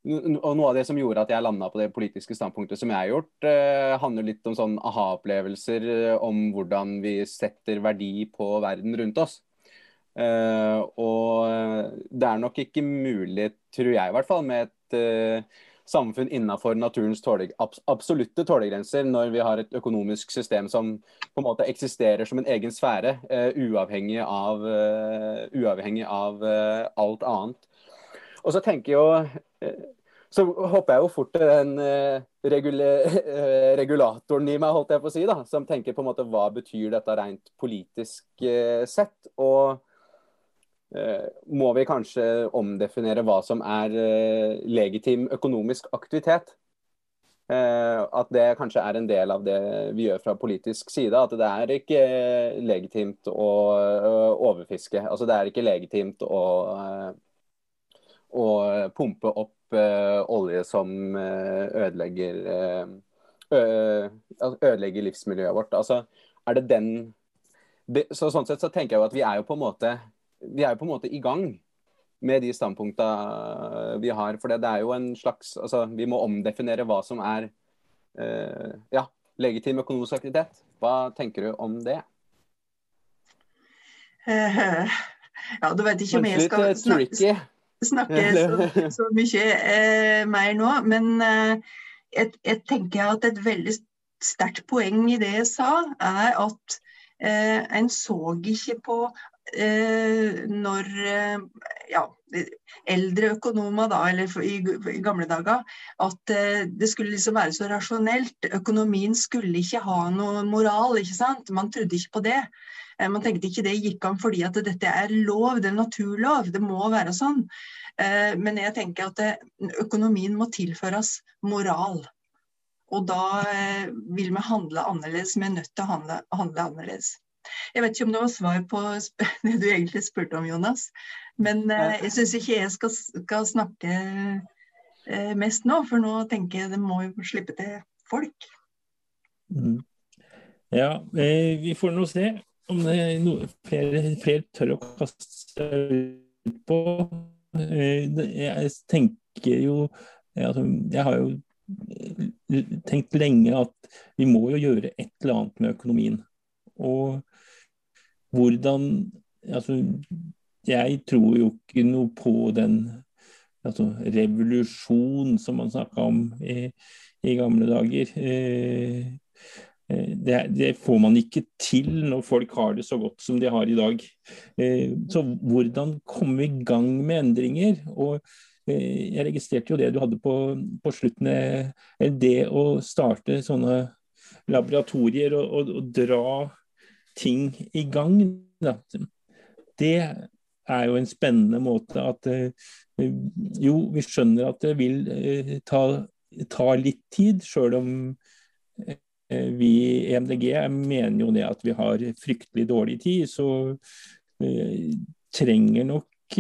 og Noe av det som gjorde at jeg landa på det politiske standpunktet som jeg har gjort, eh, handler litt om sånn aha-opplevelser eh, om hvordan vi setter verdi på verden rundt oss. Eh, og det er nok ikke mulig, tror jeg i hvert fall, med et eh, samfunn innenfor naturens tåle, absolutte tålegrenser, når vi har et økonomisk system som på en måte eksisterer som en egen sfære, uh, uavhengig av, uh, uavhengig av uh, alt annet. Og så tenker jeg jo Så hopper jeg jo fort til den regula regulatoren i meg, holdt jeg på å si, da, som tenker på en måte hva betyr dette rent politisk sett. og må vi kanskje omdefinere hva som er eh, legitim økonomisk aktivitet. Eh, at det kanskje er en del av det vi gjør fra politisk side. At det er ikke legitimt å overfiske. Altså det er ikke legitimt å, å pumpe opp olje som ødelegger, ødelegger livsmiljøet vårt. Altså, er det den så Sånn sett så tenker jeg jo at vi er jo på en måte vi er jo på en måte i gang med de standpunkta vi har. For det er jo en slags altså, Vi må omdefinere hva som er eh, ja, legitim økonomisk aktivitet. Hva tenker du om det? Uh, ja, du vet ikke om jeg skal eh, snakke, snakke så, så, mye uh, mer nå. Men jeg, jeg, tenker at et veldig sterkt poeng i det jeg sa, er at en så ikke på Eh, når eh, ja, eldre økonomer, da, eller i, i gamle dager, at eh, det skulle liksom være så rasjonelt. Økonomien skulle ikke ha noe moral, ikke sant. Man trodde ikke på det. Man tenkte ikke det gikk an fordi at dette er lov, det er naturlov. Det må være sånn. Men jeg tenker at økonomien må tilføres moral. Og da vil vi handle annerledes. Vi er nødt til å handle, handle annerledes. Jeg vet ikke om det var svar på det du egentlig spurte om, Jonas. Men eh, jeg syns ikke jeg skal, skal snakke eh, mest nå, for nå tenker jeg det må jo slippe til folk. Mm. Ja, eh, vi får nå se om det er noe, flere, flere tør å kaste seg ut på. Jeg tenker jo altså, Jeg har jo tenkt lenge at vi må jo gjøre et eller annet med økonomien. Og hvordan altså, Jeg tror jo ikke noe på den altså, revolusjon som man snakka om i, i, gamle dager. Eh, eh, det, det, får man ikke til når folk har det så godt som de har i dag. Eh, så hvordan komme i gang med endringer? Og jeg registrerte jo det du hadde på, på slutten. Det å starte sånne laboratorier og, og, og dra ting i gang. Da. Det er jo en spennende måte at eh, Jo, vi skjønner at det vil eh, ta, ta litt tid, sjøl om eh, vi i MDG mener jo det at vi har fryktelig dårlig tid. Så trenger nok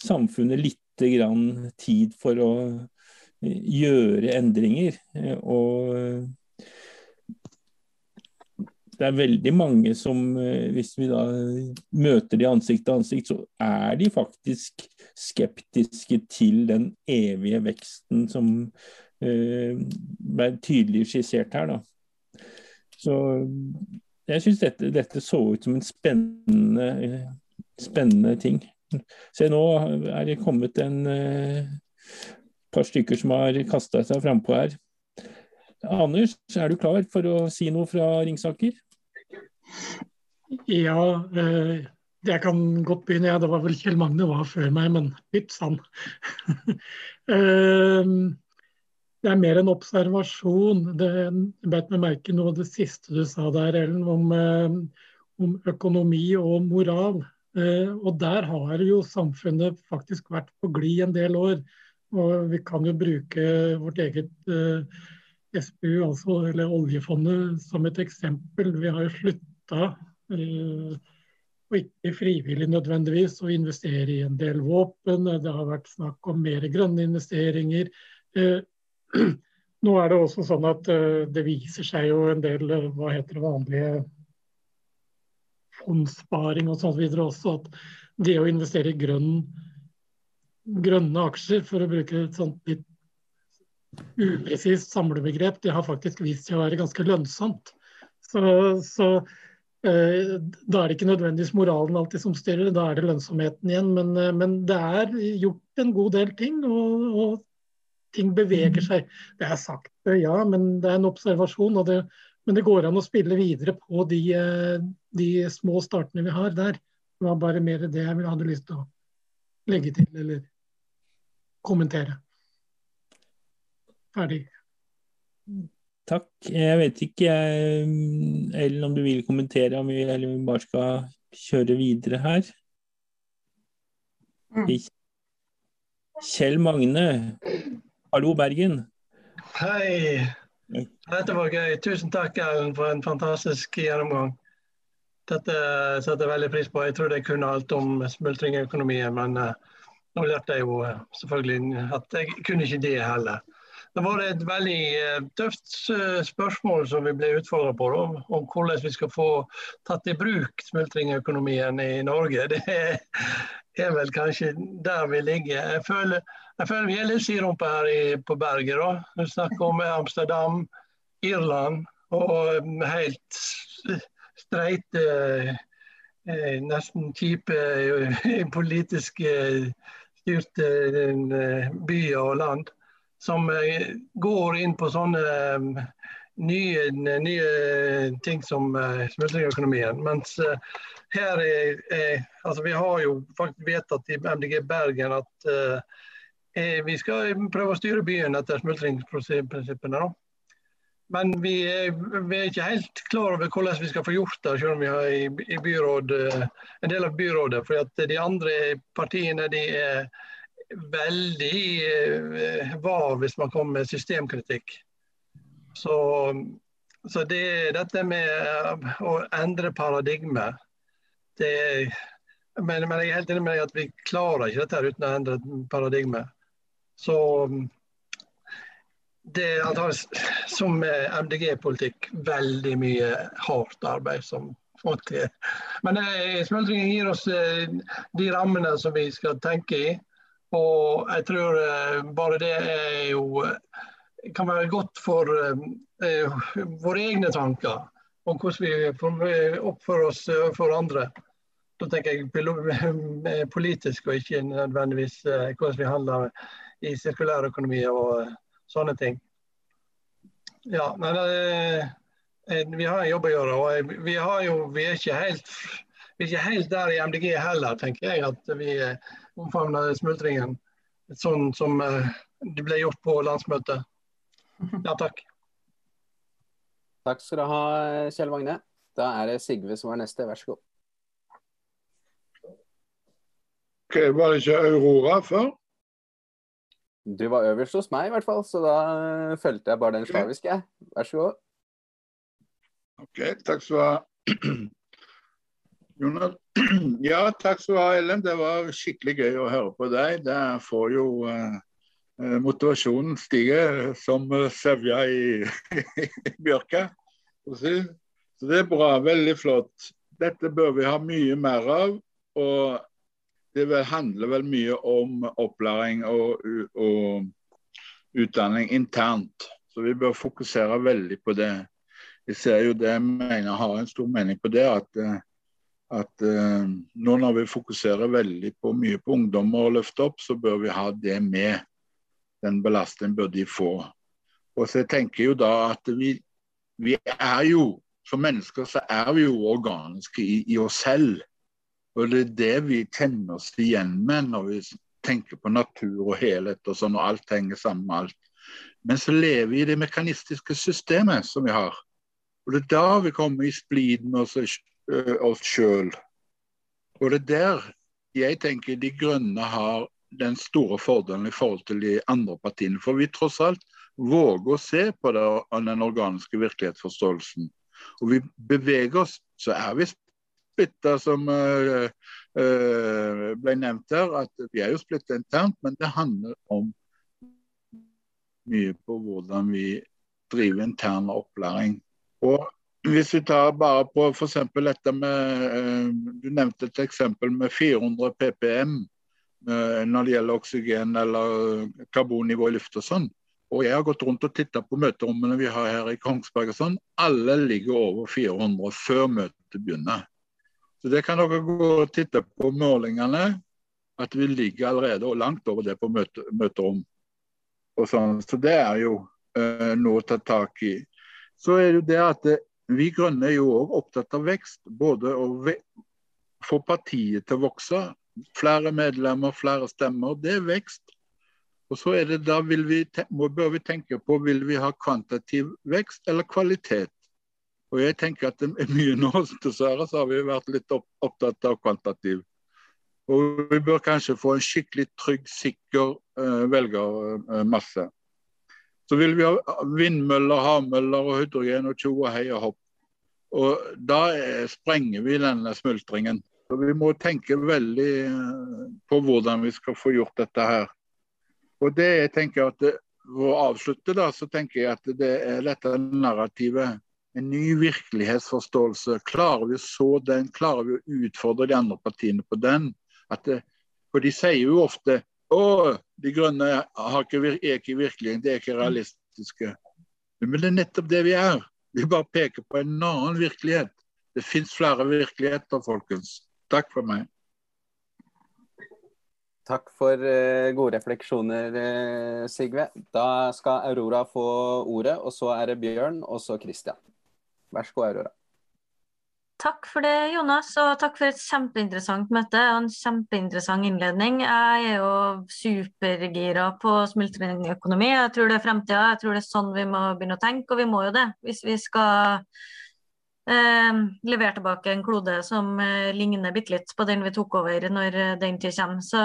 samfunnet litt grann tid for å gjøre endringer. Og det er veldig mange som, eh, hvis vi da møter de ansikt til ansikt, så er de faktisk skeptiske til den evige veksten som uh, ble tydelig skissert her. Da. Så jeg syns dette, dette, så ut som en spennende, spennende ting. Se, nå er det kommet en par stykker som har kasta seg frampå her. Anders, er du klar for å si noe fra Ringsaker? Ja, eh, jeg kan godt begynne. Ja, det var vel Kjell Magne var før meg, men litt sann. eh, det er mer en observasjon. Det, beit meg merke noe av det siste du sa der, Ellen, om, eh, om økonomi og moral. Og der har jo samfunnet faktisk vært på glid en del år. Og vi kan jo bruke vårt eget SPU, altså, eller oljefondet, som et eksempel. Vi har jo sluttet nytta, eh, og ikke frivillig nødvendigvis, å investere i en del våpen. Det har vært snakk om mer grønne investeringer. Eh, nå er det også sånn at eh, det viser seg jo en del hva heter det vanlige fondssparing og sånn videre også, at det å investere i grønn, grønne aksjer, for å bruke et sånt litt upresist samlebegrep, det har faktisk vist seg å være ganske lønnsomt. Så, så Eh, da er det ikke nødvendigvis moralen alltid som styrer, da er det lønnsomheten igjen. Men, eh, men det er gjort en god del ting. Og, og ting beveger seg. Det er sagt, ja, men det er en observasjon. Det, men det går an å spille videre på de, de små startene vi har der. Det var bare mer det jeg hadde lyst til å legge til eller kommentere. Ferdig. Takk. Jeg vet ikke, Ellen, om du vil kommentere, om vi, eller om vi bare skal kjøre videre her. Mm. Kjell Magne, hallo Bergen. Hei. Dette var gøy. Tusen takk Ellen, for en fantastisk gjennomgang. Dette setter jeg veldig pris på. Jeg trodde jeg kunne alt om smultringøkonomien, men uh, nå lærte jeg jo uh, selvfølgelig at jeg kunne ikke det heller. Det var et veldig uh, tøft spørsmål som vi ble utfordret på, da, om hvordan vi skal få tatt i bruk smultringøkonomien i Norge. Det er, vel kanskje der vi ligger. Jeg føler, jeg føler vi er litt siderumpa her i, på berget. Vi snakker om Amsterdam, Irland og helt streite, eh, nesten kjipe politiske styrte eh, byer og land, som går inn på sånne nye, nye ting som smultringøkonomien. Mens her er, er, altså Vi har jo faktisk vedtatt i MDG Bergen at eh, vi skal prøve å styre byen etter smultringsprinsippene. Men vi er, vi er, ikke helt klar over hvordan vi skal få gjort det, selv om vi har i, i byråd, eh, en del av byrådet. For de andre partiene de er veldig eh, var hvis man kommer med systemkritikk. Så, så det, dette med å endre paradigme det, men, men, jeg er helt enig med deg at vi klarer ikke dette uten å endre paradigme. Så det er antakeligvis som MDG-politikk veldig mye hardt arbeid som måtte Men eh, smultringen gir oss eh, de rammene som vi skal tenke i. Og jeg tror eh, bare det er jo kan være godt for eh, våre egne tanker om hvordan vi oppfører oss for andre. Da tenker jeg politisk og ikke nødvendigvis hvordan vi handler i sirkulærøkonomi og sånne ting. Ja, men vi har en jobb å gjøre. og vi, jo, vi, er helt, vi, er ikke helt, der i MDG heller, tenker jeg, at vi omfavner smultringen sånn som eh, det ble gjort på landsmøtet. Ja, takk. Takk skal du ha, Kjell Magne. Da er det Sigve som er neste. Vær så god. Okay, var det ikke Aurora før? Du var øverst hos meg, i hvert fall, så da fulgte jeg bare den slaviske. Vær så god. OK, takk skal du ha. Jonas. Ja, takk skal du ha, Ellen. Det var skikkelig gøy å høre på deg. Det får jo uh, motivasjonen stige som sevja i, i bjørka. Så det er bra. Veldig flott. Dette bør vi ha mye mer av. Og det handler vel mye om opplæring og, og, utdanning internt. Så vi bør fokusere veldig på det. Jeg ser jo det, jeg mener, har en stor mening på det. At, at eh, nå når vi fokuserer veldig på mye på ungdommer og løfter opp, så bør vi ha det med. Den belastningen bør de få. Og så jeg tenker jo da at vi, vi er jo, som mennesker så er vi jo organiske i, i oss selv. Og Det er det vi kjenner oss igjen med når vi tenker på natur og helhet og sånn, og alt henger sammen med alt. Men så lever vi i det mekanistiske systemet som vi har. Og Det er da vi kommer i splid med oss, oss sjøl. Og det er der jeg tenker De Grønne har den store fordelen i forhold til de andre partiene. For vi tross alt våger å se på det, den organiske virkelighetsforståelsen. Og vi beveger oss, så er vi splitta som uh, uh, ble nevnt her, at vi er jo splitta internt, men det handler om mye på hvordan vi driver intern opplæring. Og hvis vi tar bare på f.eks. dette med uh, Du nevnte et eksempel med 400 ppm når det gjelder oksygen eller karbonnivå i luft og sånn. Og jeg har gått rundt og titta på møterommene vi har her i Kongsberg og sånn. Alle ligger over 400 før møtet begynner. Så Det kan dere gå og titte på målingene. At vi ligger allerede langt over det på møte, møterom. og sånn. Så det er jo uh, noe å ta tak i. Så er det jo det at det, vi grønne er jo òg opptatt av vekst. Både å få partiet til å vokse. Flere medlemmer, flere stemmer. Det er vekst. Og så er det da vil vi, må, bør vi tenke på vil vi ha kvantitativ vekst eller kvalitet. Og jeg tenker at det er mye nå, dessverre, så har vi vært litt opptatt av kvantitativ. Og vi bør kanskje få en skikkelig trygg, sikker uh, velgermasse. Så vil vi ha vindmøller, havmøller og hydrogen og tjo og hei og hopp. Og da sprenger vi denne smultringen. Så Vi må tenke veldig uh, på hvordan vi skal få gjort dette her. Og det jeg tenker at det, For å avslutte, da, så tenker jeg at det er dette narrativet en ny virkelighetsforståelse. Klarer vi å så den, klarer vi å utfordre de andre partiene på den? Det, for de sier jo ofte å, de grønne ikke, er ikke virkelig, de er ikke realistiske. Men det er nettopp det vi er. Vi bare peker på en annen virkelighet. Det fins flere virkeligheter, folkens. Takk for meg. Takk for uh, gode refleksjoner, uh, Sigve. Da skal Aurora få ordet, og så er det Bjørn, og så Christian. Vær så god, Aurora. Takk for det, Jonas, og takk for et kjempeinteressant møte og en kjempeinteressant innledning. Jeg er jo supergira på smultringøkonomi. Jeg tror det er fremtida. Jeg tror det er sånn vi må begynne å tenke, og vi må jo det. Hvis vi skal eh, levere tilbake en klode som eh, ligner bitte litt på den vi tok over når den tid kommer. Så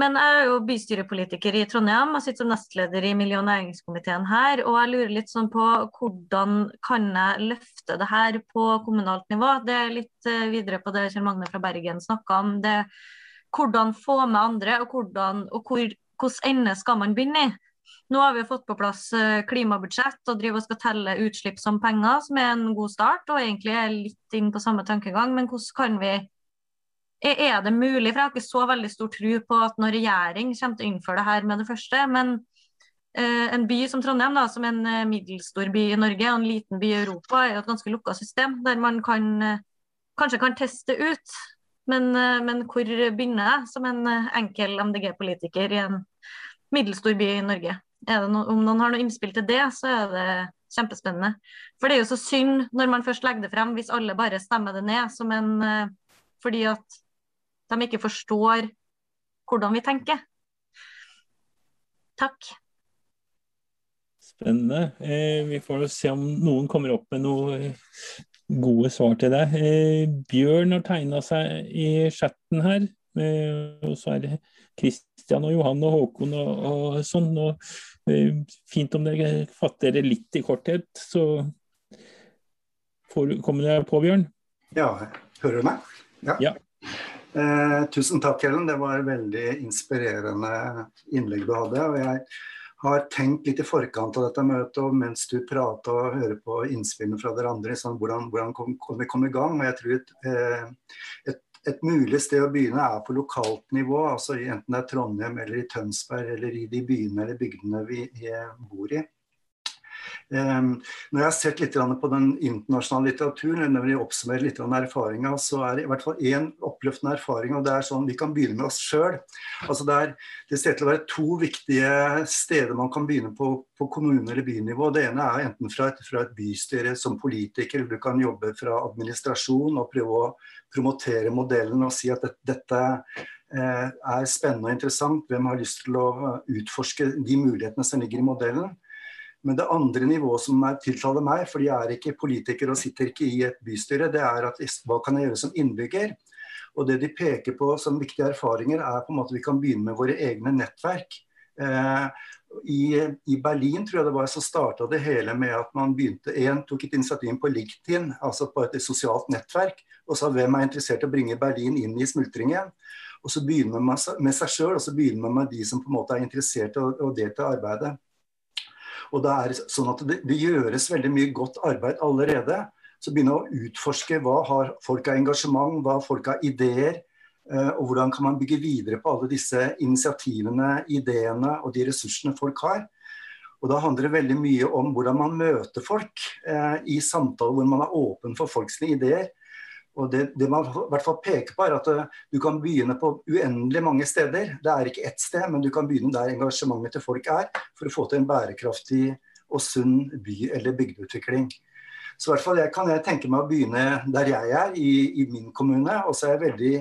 men jeg er jo bystyrepolitiker i Trondheim og sitter som nestleder i miljø- og næringskomiteen her. Og jeg lurer litt sånn på hvordan kan jeg løfte det her på kommunalt nivå? Det er litt uh, videre på det Kjell Magne fra Bergen snakka om. det Hvordan få med andre, og, hvordan, og hvor, ende skal man begynne i? Nå har vi fått på plass uh, klimabudsjett og driver og skal telle utslipp som penger, som er en god start. Og egentlig er litt inn på samme tankegang. Men hvordan kan vi er det mulig? For jeg har ikke så veldig stor tro på at når regjering kommer til å innføre det her med det første. Men eh, en by som Trondheim, da, som er en eh, middelstor by i Norge og en liten by i Europa, er jo et ganske lukka system der man kan, eh, kanskje kan teste ut. Men, eh, men hvor begynner jeg som en enkel MDG-politiker i en middelstor by i Norge? No, om noen har noe innspill til det, så er det kjempespennende. For det er jo så synd når man først legger det frem, hvis alle bare stemmer det ned som en fordi at de ikke forstår hvordan vi tenker. Takk. Spennende. Eh, vi får se om noen kommer opp med noen eh, gode svar til deg. Eh, Bjørn har tegna seg i chatten her. Eh, og så er det Kristian og Johan og Håkon og, og sånn. Og, eh, fint om dere fatter det litt i korthet, så får, kommer dere på, Bjørn? Ja, hører du meg? Ja. ja. Eh, tusen takk, Ellen. Det var veldig inspirerende innlegg du hadde. og jeg har tenkt litt i forkant av dette møtet, og mens du prata og hører på innspillene fra dere andre, sånn, hvordan, hvordan kom vi kom i gang. og jeg tror et, eh, et, et, mulig sted å begynne er på lokalt nivå, altså enten det er Trondheim eller i Tønsberg eller i de byene eller bygdene vi bor i. Ehm, når jeg har sett litt på den internasjonale litteraturen, når vi oppsummerer litt erfaringa, så er det i hvert fall én oppløftende erfaring. og det er sånn Vi kan begynne med oss sjøl. Altså det, det ser til å være to viktige steder man kan begynne på på kommune- eller bynivå. Det ene er enten fra et, fra et bystyre som politiker, du kan jobbe fra administrasjon og prøve å promotere modellen og si at det, dette eh, er spennende og interessant. Hvem har lyst til å utforske de mulighetene som ligger i modellen? Men det andre nivået som er tiltaler meg, for jeg er ikke politiker og sitter ikke i et bystyre, det er at hva kan jeg gjøre som innbygger? Og det de peker på som viktige erfaringer, er på en måte vi kan begynne med våre egne nettverk. Eh, i, i, Berlin tror jeg det var så starta det hele med at man begynte en, tok et initiativ på LinkedIn, altså på et sosialt nettverk, og sa hvem er interessert i å bringe Berlin inn i smultringen. Og så begynner man med seg sjøl, og så begynner man med de som på en måte er interessert i å, å delta i arbeidet. Og det er sånn at det, det gjøres veldig mye godt arbeid allerede. Så begynne å utforske hva har folk av engasjement, hva har folk av ideer. Eh, og hvordan kan man bygge videre på alle disse initiativene, ideene og de ressursene folk har. Og Da handler det veldig mye om hvordan man møter folk eh, i samtaler hvor man er åpen for folks ideer. Og det, det, man i hvert fall peker på er at uh, Du kan begynne på uendelig mange steder. Det er ikke ett sted, men du kan begynne der engasjementet til folk er, for å få til en bærekraftig og sunn by- eller bygdeutvikling. Så i hvert fall jeg kan jeg tenke meg å begynne der jeg er, i, i min kommune. Og så er jeg veldig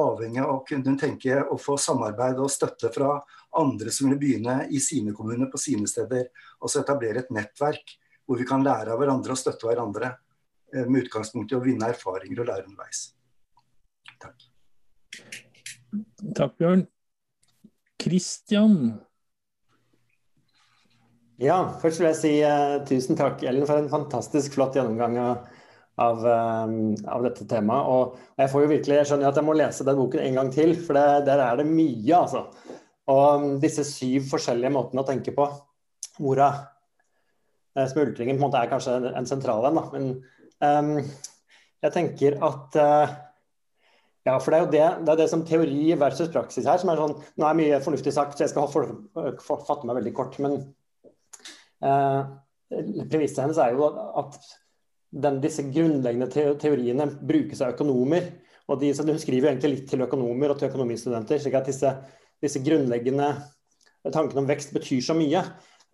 avhengig av å kunne tenke å få samarbeid og støtte fra andre som vil begynne i sine kommuner på sine steder. Og så etablere et nettverk hvor vi kan lære av hverandre og støtte hverandre. Eh, med utgangspunkt i å vinne erfaringer og lære underveis. Takk. Takk, Bjørn. Kristian? Ja, først vil jeg si uh, tusen takk, Ellen, for en fantastisk flott gjennomgang av, av, um, av dette temaet. Og jeg får jo virkelig, jeg skjønner at jeg må lese den boken en gang til, for det, der er det mye, altså. Og um, disse syv forskjellige måtene å tenke på, hvorav uh, smultringen på en måte er kanskje en, en sentral en, da. Men jeg tenker at uh, ja, for det er jo det, det, er det som teori versus praksis her, som er sånn Nå er mye fornuftig sagt, så jeg skal for, for, fatte meg veldig kort. Men uh, premisset hennes er jo at den, disse grunnleggende teoriene brukes av økonomer. og de, Hun skriver jo egentlig litt til økonomer og til økonomistudenter. slik at disse, disse grunnleggende tankene om vekst betyr så mye.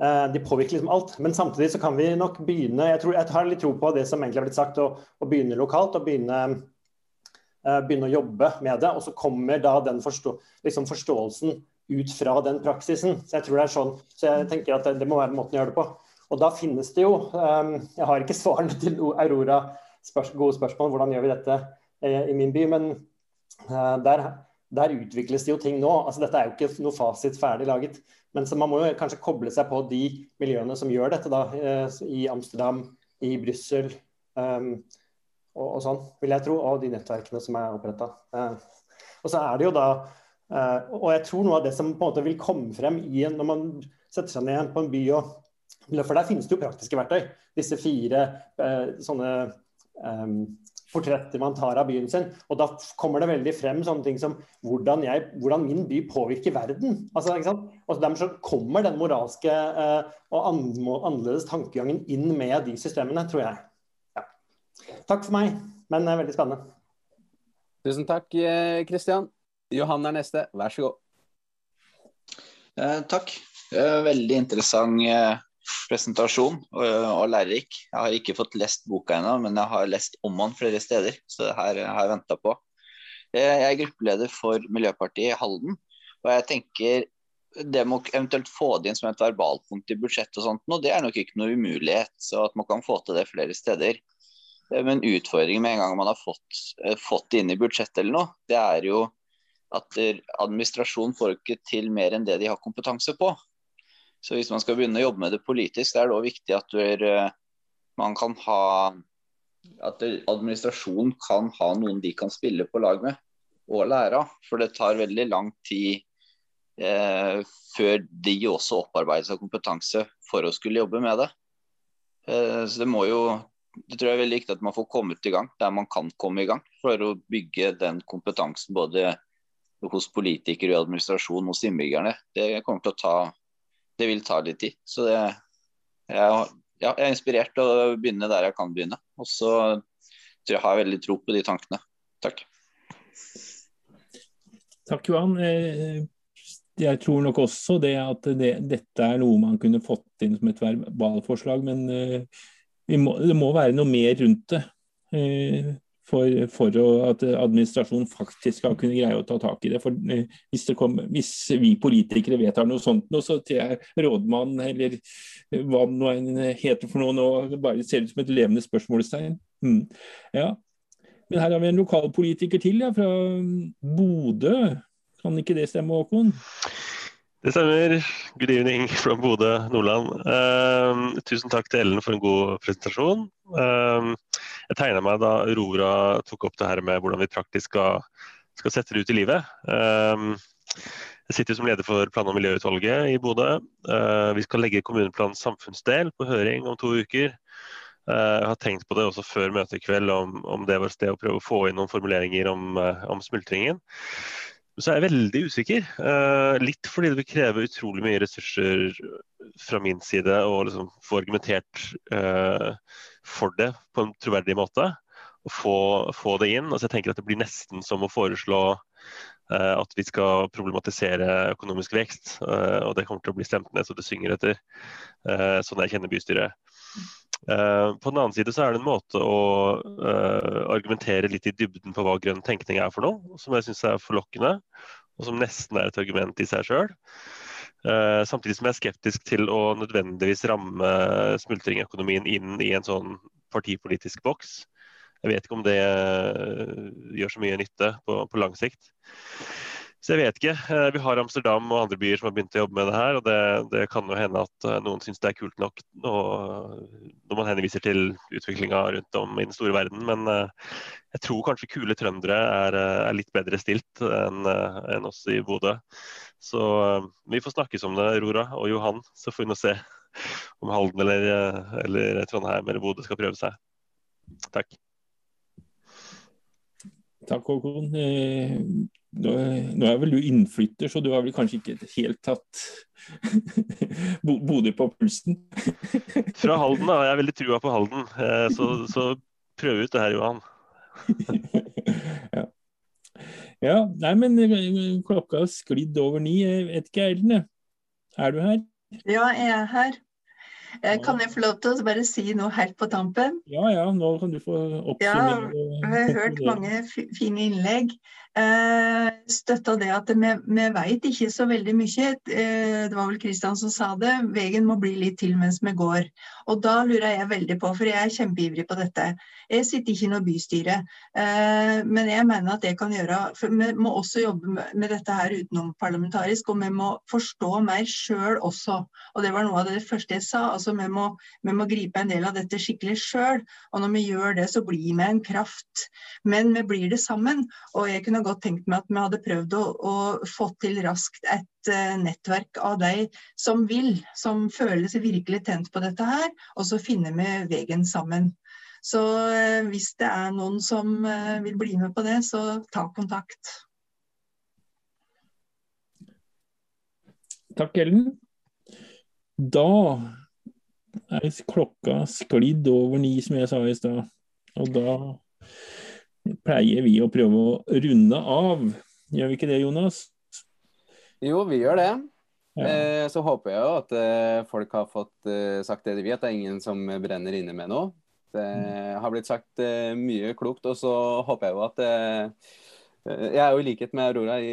Eh, de påvirker liksom alt. Men samtidig så kan vi nok begynne Jeg, tror, jeg har litt tro på det som egentlig har blitt sagt, å, å begynne lokalt. og begynne, uh, begynne, å jobbe med det. Og så kommer da den forstå, liksom forståelsen ut fra den praksisen. Så jeg tror det er sånn, så jeg tenker at det, det må være måten å gjøre det på. Og da finnes det jo um, Jeg har ikke svarene til Aurora spørs, gode spørsmål hvordan gjør vi dette uh, i min by, men uh, der, der utvikles det jo ting nå. altså Dette er jo ikke noe fasit ferdig laget. Men så man må jo kanskje koble seg på de miljøene som gjør dette, da, eh, i Amsterdam, i Brussel um, og, og, sånn, vil jeg tro, og de nettverkene som er oppretta. Uh, og så er det jo da uh, Og jeg tror noe av det som på en måte vil komme frem en, når man setter seg ned på en by og For der finnes det jo praktiske verktøy. Disse fire uh, sånne um, portretter man tar av byen sin. Og da kommer det veldig frem sånne ting som hvordan, jeg, hvordan min by påvirker verden. Altså, og Dermed så kommer den moralske eh, og annerledes tankegangen inn med de systemene, tror jeg. Ja. Takk for meg, men det er veldig spennende. Tusen takk, Kristian. Eh, Johan er neste, vær så god. Eh, takk. Veldig interessant eh, presentasjon og, og, lærerik. Jeg har ikke fått lest boka ennå, men jeg har lest om den flere steder. Så det her har jeg venta på. Jeg er gruppeleder for Miljøpartiet i Halden. Og jeg tenker det må eventuelt få det inn som et verbalpunkt i budsjettet og sånt, og det er nok ikke noe umulighet. Så at man kan få til det flere steder. Men utfordringen med en gang man har fått, eh, fått det inn i budsjettet eller noe, det er jo at administrasjonen får ikke til mer enn det de har kompetanse på. Så hvis man skal begynne å jobbe med det politisk, det er det viktig at er, eh, man kan ha At administrasjonen kan ha noen de kan spille på lag med og lære av. For det tar veldig lang tid eh, før de også opparbeider seg kompetanse for å skulle jobbe med det. Eh, så det må jo det tror jeg er veldig viktig at man får kommet i gang der man kan komme i gang. For å bygge den kompetansen både hos politikere og administrasjon hos innbyggerne. Det kommer til å ta det vil ta litt tid. Så det, jeg, ja, jeg er inspirert til å begynne der jeg kan begynne. Og så tror jeg har veldig tro på de tankene. Takk. Takk, Johan. Eh, jeg tror nok også det at det, dette er noe man kunne fått inn som et verbalforslag, men eh, må, det må være noe mer rundt det. For, for å, at administrasjonen faktisk skal kunne greie å ta tak i det. For eh, Hvis, det kom, hvis vi politikere vedtar noe sånt, nå, så tror jeg rådmannen eller hva det nå heter for noe nå, bare ser ut som et levende spørsmålstegn. Mm. Ja. Men her har vi en lokalpolitiker til ja, fra Bodø. Kan ikke det stemme, Håkon? Det stemmer. Good evening fra Bodø, Nordland. Uh, tusen takk til Ellen for en god presentasjon. Uh, jeg tegna meg da Aurora tok opp det her med hvordan vi praktisk skal, skal sette det ut i livet. Um, jeg sitter som leder for plan- og miljøutvalget i Bodø. Uh, vi skal legge kommuneplanens samfunnsdel på høring om to uker. Uh, jeg har tenkt på det også før møtet i kveld, om, om det var et sted å prøve å få inn noen formuleringer om, uh, om smultringen. Så er jeg veldig usikker. Litt fordi det vil kreve utrolig mye ressurser fra min side å liksom få argumentert for det på en troverdig måte. å få, få, det inn. Altså jeg tenker at Det blir nesten som å foreslå uh, at vi skal problematisere økonomisk vekst. Uh, og det kommer til å bli stemt ned så det synger etter, uh, sånn jeg kjenner bystyret. på den annen side så er det en måte å argumentere litt i dybden på hva grønn tenkning er for noe, som jeg syns er forlokkende, og som nesten er et argument i seg sjøl. Uh, samtidig som jeg er skeptisk til å nødvendigvis ramme smultringøkonomien inn i en sånn partipolitisk boks. Jeg vet ikke om det uh, gjør så mye nytte på, på, lang sikt. Så jeg vet ikke. Uh, vi har Amsterdam og andre byer som har begynt å jobbe med det her. og Det, det kan jo hende at noen syns det er kult nok når man henviser til utviklinga rundt om i den store verden. Men jeg tror kanskje kule trøndere er, er litt bedre stilt enn en oss i Bodø. Så eh, vi får snakkes om det, Rora og Johan. Så får vi nå se om Halden eller, eh, eller Trondheim eller Bodø skal prøve seg. Takk. Takk, Håkon. Eh, nå, er vel du innflytter, så du har vel kanskje ikke helt tatt Bodø på pulsen? Fra Halden, da. Jeg er veldig trua på Halden. Så, så prøv ut det her, Johan. ja. Ja, nei, men eh, klokka har sklidd over ni. Jeg vet ikke, Ellen. Er du her? Ja, jeg er her. Eh, kan jeg få lov til å bare si noe helt på tampen? Ja, ja, nå kan du få oppsummere. Ja, jeg har hørt mange fine innlegg. Eh, støtta det at vi, vet ikke så veldig mye. Eh, det var vel Kristian som sa det. Veien må bli litt til mens vi går. Og da lurer jeg veldig på, for jeg er kjempeivrig på dette. Jeg sitter ikke i noe bystyre, eh, men jeg mener at det kan gjøre For vi må også jobbe med dette her utenomparlamentarisk, og vi må forstå mer sjøl også. Og det var noe av det første jeg sa. altså Vi må, vi må gripe en del av dette skikkelig sjøl. Og når vi gjør det, så blir vi en kraft. Men vi blir det sammen. og jeg kunne kunne godt tenkt meg at vi hadde prøvd å, å få til raskt et uh, nettverk av de som vil, som føler seg virkelig tent på dette her, og så finner vi veien sammen. Så uh, hvis det er noen som uh, vil bli med på det, så ta kontakt. Takk, Ellen. Da er klokka sklidd over ni, som jeg sa i stad. Og da pleier vi å prøve å runde av. Gjør vi ikke det, Jonas? Jo, vi gjør det. Ja. Eh, så håper jeg jo at eh, folk har fått eh, sagt det de at det er ingen som brenner inne med noe. Det mm. har blitt sagt mye klokt, og så håper jeg jo at jeg er jo i likhet med Aurora i,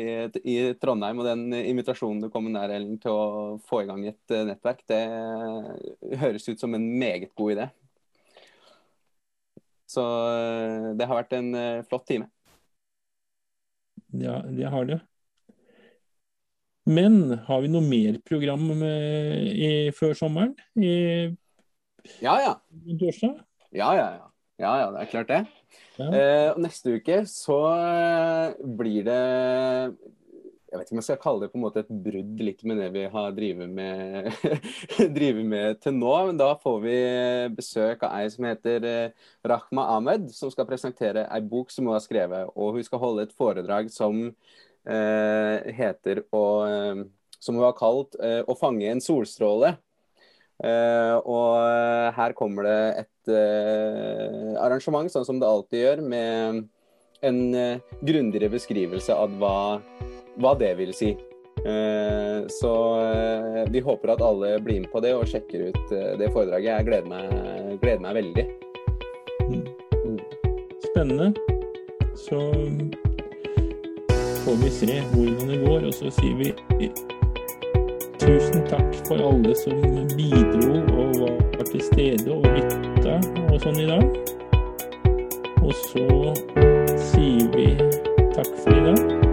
i, Trondheim, og den invitasjonen du kom med nær Ellen, til å få i gang et nettverk, det høres ut som en meget god idé. Så eh, det har vært en eh, flott time. Ja, det har det. Men har vi noe mer program med, i, før sommeren? I, ja, ja. Torsdag? Ja, ja, ja. Ja, ja, det er klart det. Ja. Eh, neste uke så eh, blir det jeg vet ikke om jeg skal kalle det på en måte et brudd litt med det vi har drevet med, med, til nå. Men da får vi besøk av ei som heter eh, Rahma Ahmed, som skal presentere ei bok som hun har skrevet. Og hun skal holde et foredrag som eh, heter å, eh, Som hun har kalt eh, 'Å fange en solstråle'. Eh, og eh, her kommer det et arrangement, sånn som det alltid gjør, med en grundigere beskrivelse av hva hva det vil si. Eh, så eh, vi håper at alle blir med på det og sjekker ut eh, det foredraget. Jeg gleder meg, gleder meg veldig. Mm. Spennende. Så får vi se hvordan det går, og så sier vi tusen takk for alle som bidro og var til stede og lytta og sånn i dag. Og så sier vi takk for i dag.